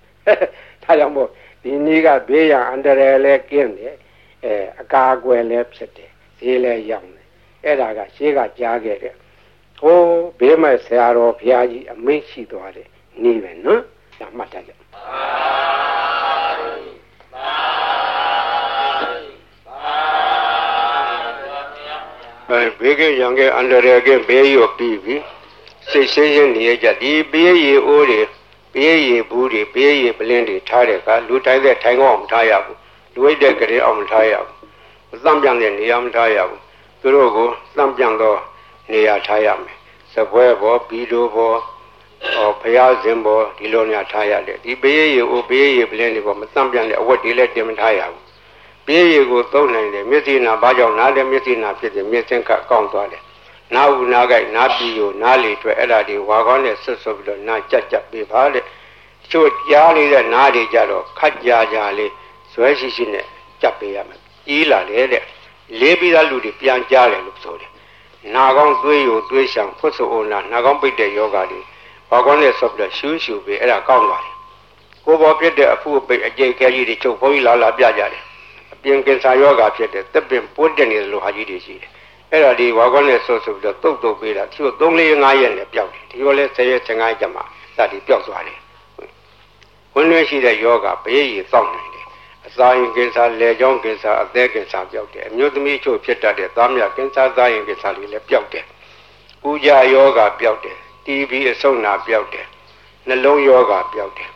ဒါကြောင့်မို့ဒီနေ့ကဘေးရန်အန္တရာယ်လည်းကင်းတယ်အဲအကာအကွယ်လည်းဖြစ်တယ်ဈေးလည်းရောင်းတယ်အဲ့ဒါကရှေးကကြားခဲ့တဲ့ဟိုးဘေးမဲ့ဆရာတော်ဘုရားကြီးအမိန့်ရှိသွားတယ်နေပဲနော်ဒါမှတ်ထားကြအဲဘေးကရံကအန္တရာယ်ကဘေးရောပြီးပြီ စိတ်ရှင်းရှင်းနေကြဒီဘေးရီအိုးတွေဘေးရီဘူးတွေဘေးရီပလင်းတွေထားတဲ့ကလူတိုင်းတဲ့ထိုင်ကောင်းမထားရဘူးလူဝိတ်တဲ့ကလေးအောင်မထားရဘူးသံပြန်တဲ့နေရာမထားရဘူးသူတို့ကိုသံပြန်တော့နေရာထားရမယ်စပွဲဘောဘီလိုဘောဟောဘုရားရှင်ဘောဒီလိုများထားရတယ်ဒီဘေးရီအိုးဘေးရီပလင်းတွေဘောမသံပြန်တဲ့အဝတ်တွေလည်းတင်မထားရဘူးပြေးရည်ကိုသုံးနိုင်တယ်မျက်စိနာဘာကြောင့်နားလဲမျက်စိနာဖြစ်တယ်မျက်စင်ကကောင်းသွားတယ် နားဦးနားကြိုက်နားပြီးကိုနားလေတွေ့အဲ့ဒါဒီဝါကောင်းနဲ့ဆွတ်ဆွတ်ပြီးတော့နားကြက်ကြက်ပေးပါတဲ့ချို့ကြားနေတဲ့နားတွေကြတော့ခက်ကြကြလေးဇွဲရှိရှိနဲ့ကြက်ပေးရမယ်ကြီးလာတယ်တဲ့လေးပြီးသားလူတွေပြန်ကြားတယ်လို့ဆိုတယ်နာကောင်းသွေးယူသွေးရှံဖွတ်ဆိုအိုနာနာကောင်းပိတ်တဲ့ယောဂါတွေဝါကောင်းနဲ့ဆွတ်ပြီးတော့ရှူးရှူပေးအဲ့ဒါကောင်းသွားတယ်ကိုယ်ပေါ်ဖြစ်တဲ့အဖူအပိတ်အကျိတ်ခဲကြီးတွေချုပ်ဘုန်းကြီးလာလာပြကြတယ်ပြင်ကင်ဆာယောဂါဖြစ်တဲ့တက်ပင်ပိုးတက်နေတယ်လို့ဟာကြီးတွေရှိတယ် အဲ့ဒါဒီဝါကောနဲ့ဆော့ဆိုပြီးတော့တုတ်တုတ်ပေးတာသူတို့3 4 5ရက်နဲ့ပျောက်တယ်ဒီလိုလဲ10ရက်15ရက်ကျမှဒါဒီပျောက်သွားတယ်ဝင်လွှဲရှိတဲ့ယောဂဘေးရည်စောင့်နိုင်တယ်အစာရင်ကင်ဆာလေကြောင်းကင်ဆာအသက်ကင်ဆာပျောက်တယ်အမျိုးသမီးချို့ဖြစ်တတ်တဲ့သားမြကင်ဆာသားရင်ကင်ဆာတွေလည်းပျောက်တယ်ဥကြယောဂပျောက်တယ် TB အဆုတ်နာပျောက်တယ်နှလုံးယောဂပျောက်တယ်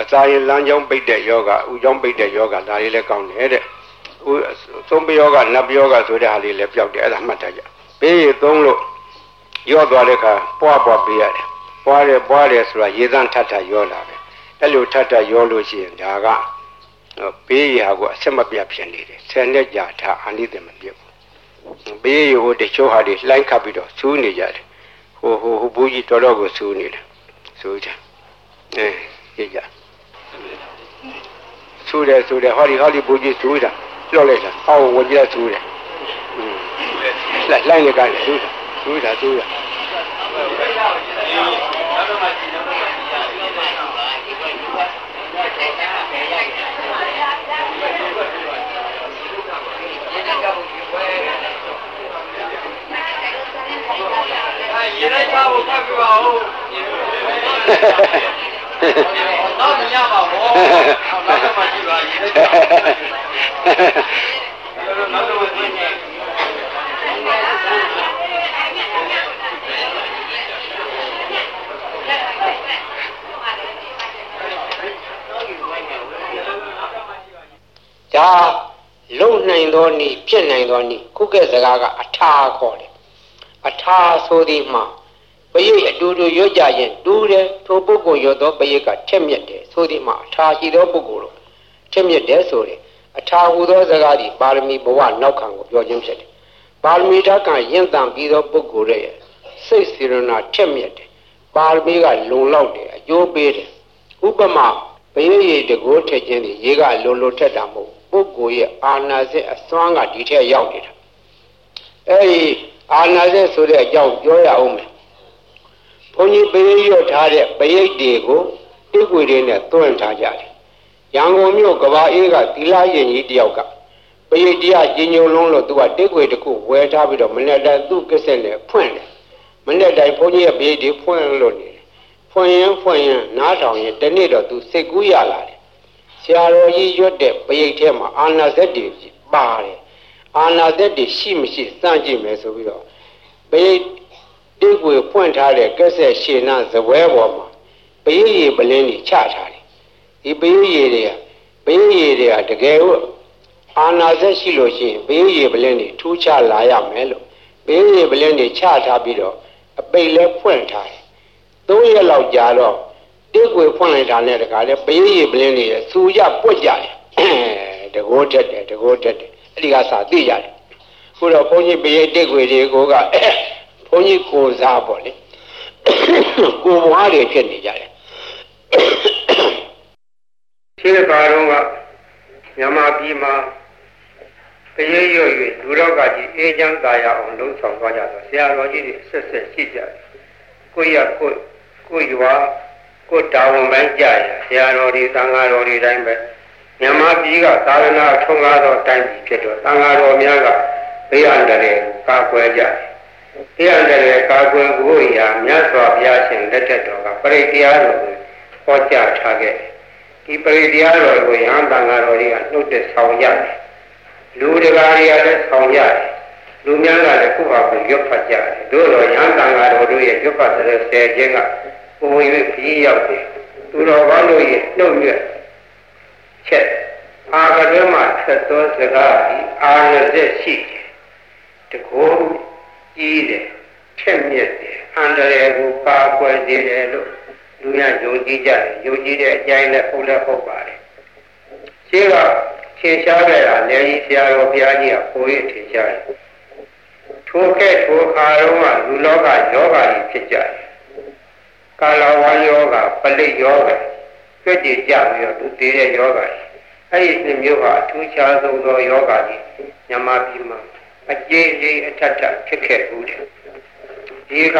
အစာရင်လမ်းကြောင်းပိတ်တဲ့ယောဂဥကြောင်းပိတ်တဲ့ယောဂဒါတွေလည်းကောင်းတယ်တဲ့ ဥသုံးပယောဂနတ်ပယောဂဆိုတဲ့ဟာလေးလည်းပျောက်တယ်အဲ့ဒါမှတ်ထားကြပေးရသုံးလို့ရော့သွားတဲ့အခါပွားပွားပေးရတယ်ပွားတယ်ပွားတယ်ဆိုတာရေသန့်ထပ်ထပ်ရောလာပဲအဲ့လိုထပ်ထပ်ရောလို့ရှိရင်ဒါကပေးရဟာကိုအဆက်မပြတ်ဖြစ်နေတယ်ဆယ်နှစ်ကြာထားအာနိသမပြတ်ဘူးပေးရဟိုတချို့ဟာတွေလှိုင်းခတ်ပြီးတော့စူးနေကြတယ်ဟိုဟိုဟိုဘူးကြီးတော်တော်ကိုစူးနေတယ်စူးကြအဲကြည့်ကြစူးတယ်စူးတယ်ဟောဒီဟောဒီဘူးကြီးစူးတာ ပြောလိုက်တာအောက်ဝင်ပြစူးတယ်လိုက်လိုက်နေကြတယ်စူးတာစူးတာစူးတာရေလိုက်ပါဘူးဖတ်ပြပါဦး တော့မြင်ရပါဘောနောက်တော့မှကြည့်ပါရေလိုက်ပါနောက်တော့သိနေဒါလုံနိုင်သောနည်းဖြစ်နိုင်သောနည်းခုကဲ့စကားကအထာခေါ်တယ်အထာဆိုသည်မှာ ပရိတ်အတူတူရွတ်ကြရင်တူးတယ်ထိုပုဂ္ဂိုလ်ရွတ်သောပရိတ်ကထက်မြက်တယ်ဆိုသည်မှာအထာရှိသောပုဂ္ဂိုလ်တို့ထက်မြက်တယ်ဆိုတယ်အထာဟူသောစကားသည်ပါရမီဘဝနောက်ခံကိုပြောခြင်းဖြစ်တယ်ပါရမီဓာတ်ကရင့်တန်ပြီးသောပုဂ္ဂိုလ်ရဲ့စိတ်စေရနာထက်မြက်တယ်ပါရမီကလုံလောက်တယ်အကျိုးပေးတယ်ဥပမာဘယရေတကိုးထက်ခြင်းဒီရေကလုံလုံထက်တာမဟုတ်ပုဂ္ဂိုလ်ရဲ့အာနာစိတ်အစွမ်းကဒီထက်ရောက်နေတာအဲဒီအာနာစိတ်ဆိုတဲ့အကြောင်းပြောရအောင်မယ် ဘုန်းကြီးပရိရွတ်ထားတဲ့ပရိတ်တွေကိုတိကွေတွေနဲ့တွန့်ထားကြတယ်ရန်ကုန်မြို့ကဘာအေးကသီလရင်ကြီးတယောက်ကပရိတ်တရားကြီးညိုလုံးလို့သူကတိကွေတစ်ခုဝယ်ထားပြီးတော့မနေ့တိုင်းသူ့ကစ္စက်နဲ့ဖွင့်တယ်မနေ့တိုင်းဘုန်းကြီးရဲ့ပရိတ်တွေဖွင့်လို့နေတယ်ဖွင့်ရင်ဖွင့်ရင်နားထောင်ရင်တနေ့တော့သူစိတ်ကူးရလာတယ်ဆရာတော်ကြီးရွတ်တဲ့ပရိတ်ထဲမှာအာနာဇက်တွေပါတယ်အာနာဇက်တွေရှိမရှိစမ်းကြည့်မယ်ဆိုပြီးတော့ပရိတ် တိကွေဖွင့်ထားတဲ့ကစ္စက်ရှင်နာဇပွဲပေါ်မှာပရိတ်ရည်ပလင်းကြီးချထားတယ်ဒီပရိတ်ရည်တွေကပရိတ်ရည်တွေကတကယ်ဟုတ်အာနာဇက်ရှိလို့ရှိရင်ပရိတ်ရည်ပလင်းကြီးထူးခြားလာရမယ်လို့ပရိတ်ရည်ပလင်းကြီးချထားပြီးတော့အပိတ်လဲဖွင့်ထားတယ်သုံးရက်လောက်ကြာတော့တိကွေဖွင့်လိုက်တာနဲ့တခါလဲပရိတ်ရည်ပလင်းကြီးစူရပွက်ကြတယ်တကိုးတက်တယ်တကိုးတက်တယ်အဲ့ဒီကစာသိကြတယ်ခုတော့ဘုန်းကြီးပရိတ်တိကွေတွေကိုက ဘုန်းကြီးကိုစားပေါ့လေကိုဘွားတွေဖြစ်နေကြတယ်ရှင်းပါတော့ကမြန်မာပြည်မှာတရေရွရွလူတော့ကကြီးအေးချမ်းသာရအောင်လှုံ့ဆော်သွားကြတော့ဆရာတော်ကြီးတွေဆက်ဆက်ရှိကြတယ်ကိုရကိုကိုရွာကိုတာဝန်ပိုင်းကြရဆရာတော်တွေသံဃာတော်တွေတိုင်းပဲမြန်မာပြည်ကသာသနာထုံးကားသောတိုင်းပြည်ဖြစ်တော့သံဃာတော်များကဘေးအန္တရာယ်ကာကွယ်ကြတယ်ဘေးအန္တရာယ်ကာကွယ်ဖို့ရာမြတ်စွာဘုရားရှင်လက်ထက်တော်ကပရိတရားတော်ကိုဟောကြားထားခဲ့တယ်ဒီပရိတရားတော်ကိုရဟန်းတန်ဃာတော်တွေကနှုတ်တဲ့ဆောင်ရတယ်လူတကာတွေကလည်းဆောင်ရတယ်လူများကလည်းခုဟာကိုရွတ်ဖတ်ကြတယ်တို့တော့ရဟန်းတန်ဃာတော်တို့ရဲ့ရွတ်ဖတ်တဲ့ဆယ်ခြင်းကပုံဝင်၍ခရီးရောက်တယ်သူတော်ဘာလို့ရဲ့နှုတ်ရွတ်ချက်အာကတွဲမှာဆက်သောစကားဒီအာရဇက်ရှိတယ်တကော ကြီးတယ်ချက်မြက်တယ်အန္တရာယ်ကိုပါကွယ်စေတယ်လို့လူများယုံကြည်ကြတယ်ယုံကြည်တဲ့အကြိုင်းနဲ့ဟုတ်လည်းဟုတ်ပါတယ်ရှင်းကထင်ရှားခဲ့တာလည်းကြီးဆရာတော်ဘုရားကြီးကပိုရထင်ရှားတယ်ထိုကဲ့ထိုခါတော့ကလူလောကယောဂကြီးဖြစ်ကြတယ်ကာလဝါယောဂပလိတ်ယောဂကြွကြည်ကြပြီးတော့သူတည်တဲ့ယောဂကြီးအဲ့ဒီနှစ်မျိုးဟာအထူးခြားဆုံးသောယောဂကြီးညမပြည်မှာ အကျဉ်းချင်းအထက်ထဖြစ်ခဲ့ဘူးတယ်ဒီက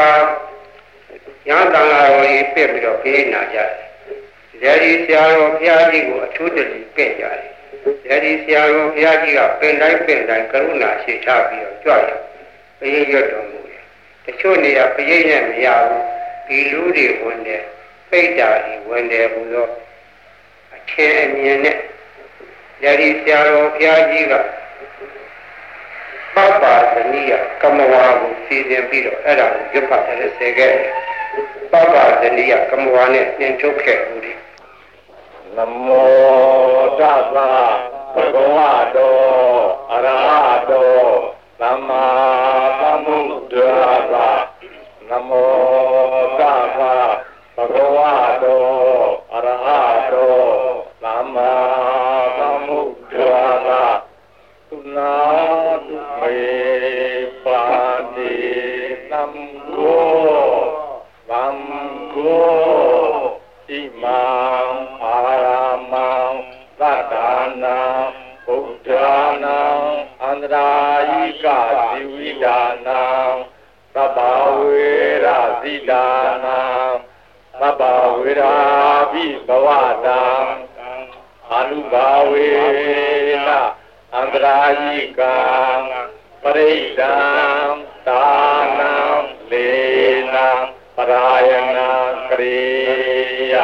ရဟန်းတန်ဃာတော်ကြီးပြည့်ပြီးတော့ပြေးနာကြတယ်။အဲဒီဆရာတော်ဘုရားကြီးကိုအထူးတည်းပြည့်ကြတယ်။အဲဒီဆရာတော်ဘုရားကြီးကပင်တိုင်းပင်တိုင်းကရုဏာရှိထားပြီးတော့ကြွရပရိရွတ်တော်မူတယ်။တချို့နေရာပရိနဲ့မရဘူး။ဒီလူတွေဝင်တယ်ပိတ်တာတွေဝင်တယ်ဟူသောအထင်အမြင်နဲ့အဲဒီဆရာတော်ဘုရားကြီးက ပပသနိယကမဝါကိုစီစဉ်ပြီးတော့အဲ့ဒါကိုရွတ်ဖတ်တယ်ဆဲခဲ့တယ်ပပဇဏိယကမဝါနဲ့နှင်ထုတ်ခဲ့ဦးတယ်နမောတသဘဂဝတောအရဟတောသမ္မာသမ္ဗုဒ္ဓါနမောတသဘဂဝတော ဃောဣမံအာရမံသတ္တနာဗုဒ္ဓနာအန္တရာယိကဇီဝိဒါနာသဗ္ဗဝေရဇိဒါနာသဗ္ဗဝေရာဘိဘဝတံအာနုဘာဝေနအန္တရာယိကံပရိဒံဒါနံလေနံပ ရာယနာကရိယ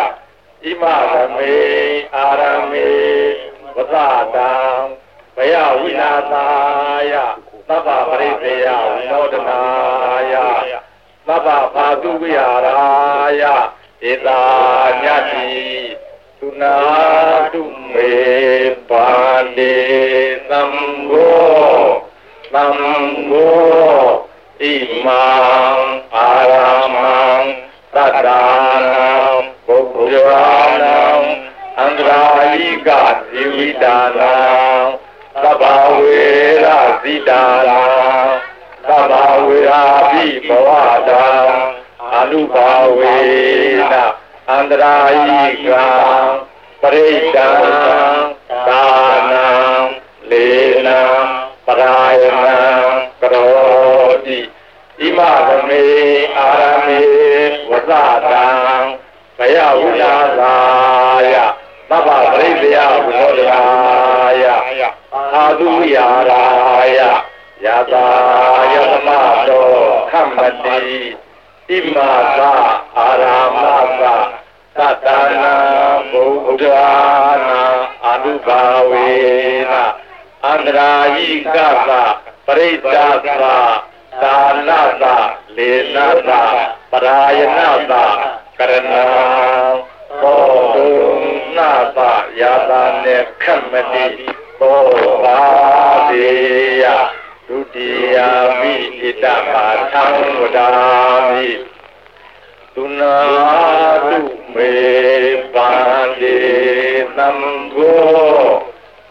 ဣမရမေအာရမေဝသတံဘယဝိနာသာယသဗ္ဗပရိသေယဝိနောဒနာယသဗ္ဗဖာတုဝိဟာရာယဧတာညတိသုနာတုမေပါလေသံဃောသံဃော ဣမံအာရမံသတ္တာနံဘုရားနံအန္တရာယိကဇီဝိတာနံသဗ္ဗဝေရဇဇိတာနာသဗ္ဗဝေရာပိဘဝတာအနုဘာဝေနအန္တရာယိကံပရိဒံသာနံလေနံပရာယနံကရောတိဣ မသမေအာရမေဝဇတံဘယဝိလာသာယသဗ္ဗပရိသေယဝိနောဒရာယအာသုယာရာယယတာယသမတောခမ္မတိဣမသာအာရမသာသတ္တနာဘုဒ္ဓနာအနုဘာဝေနအန္တရာယိကသပရိစ္ဆာသ သာနသလေနသပရာယနသကရဏံဘောဓုနာသယာတာနေခမတိဘောဘာဒေယဒုတိယမိဣတမာသံဝဒာမိသူနာတုမေပန္တိသံဃောသံဃောဣမံအာ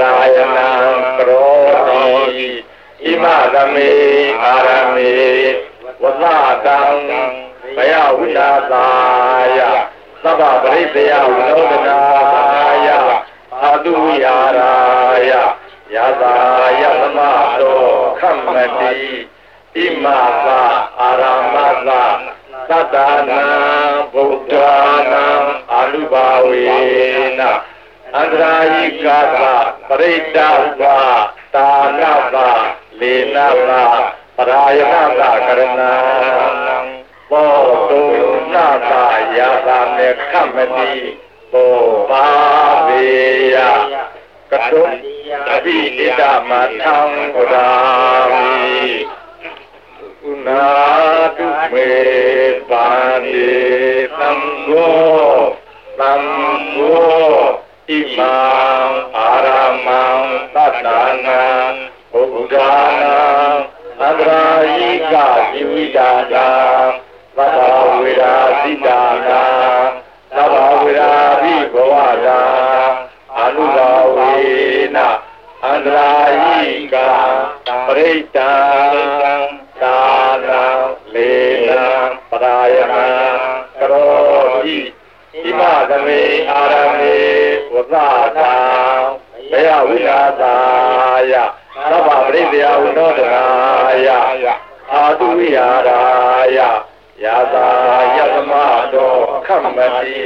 ရာယနံကရောတိဣမသမေအာရမေဝသတံဘယဝိလာသာယသဗ္ဗပရိသေယဝိနောဒနာယအာတုယာရာယယတာယသမတောခမ္မတိဣမသာအာရမသာသတ္တနာဗုဒ္ဓနာအာလုဘာဝေန အန္တရာယိကသပရိတ္တဝတာနသလေနသပရာယနသကရဏံဘောတုနာသယာသာမေခမတိဘောပါပေယကတုအဘိဣဒမထံဝဒာမိဥနာတုမေပန္တိသံဃောသံဃော ဣမံအာရမံသတ္တနာဘုဒ္ဓနာအန္တရာယိကဇီဝိတာနာသဗ္ဗဝေရာစိတာနာသဗ္ဗဝေရာဘိဘဝတာအနုဘာဝေနအန္တရာယိကပရိတ္တံသာနာလေနံပရာယနံကရောတိဣမသမေအာရမေ ဝသတာဘယဝိလာသာယသဗ္ဗပရိသေယဝိနောဒနာယအာတုဝိဟာရာယယတာယသမတောခမ္မတိ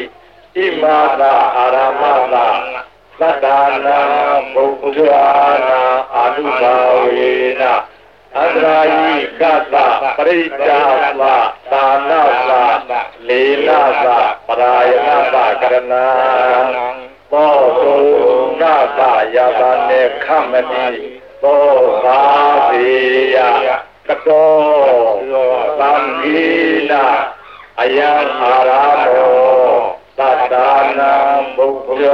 ဣမသာအာရမသာသတ္တနာဘုဒ္ဓနာအာနုဘာဝေနအန္တရာယိကသပရိစ္ဆာသသာနာသလေနာသပရာယနာသကရဏံ ဘောတုနာသယာတာနေခမတိဘောဘာသေယကတောသံဃိနာအယံအာရာမောသတ္တနာဘုဒ္ဓ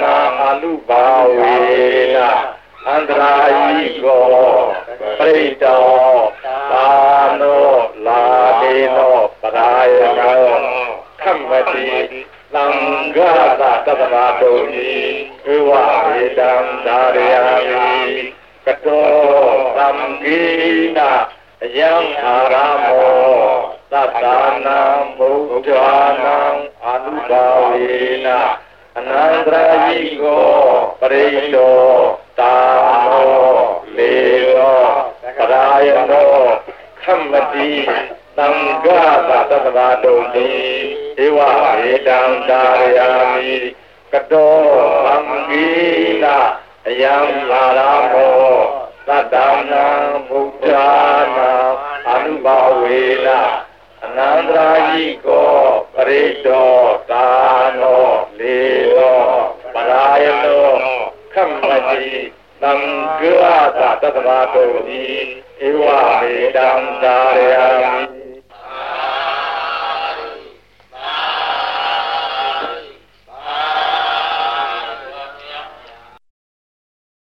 နာအနုဘာဝေနအန္တရာယိကောပရိတောသာနောလာဒေနောပရာယနောခမ္မတိ သံဃာသတတ္တဗတုံဤဧဝေတံသာရယာမိကတောသံဃိနာအယံအာရမောသတ္တနာဘုဒ္ဓနာအနုဘာဝေနအနန္တရာယိကောပရိတောတာနောလေနောပရာယနောခမ္မတိသံဃာသတ္တ ဗာတုံတိဧဝေတံတာရယာမိကတောသံဃိနာအယံလာရမောသတ္တနာဘုဒ္ဓနာအနုဘာဝေနအနန္တရာယိကောပရိတောတာနောလေနောပရာယနောခမ္မတိသသံဃာသတ္တမတောတိဧဝမေတံသာရယံ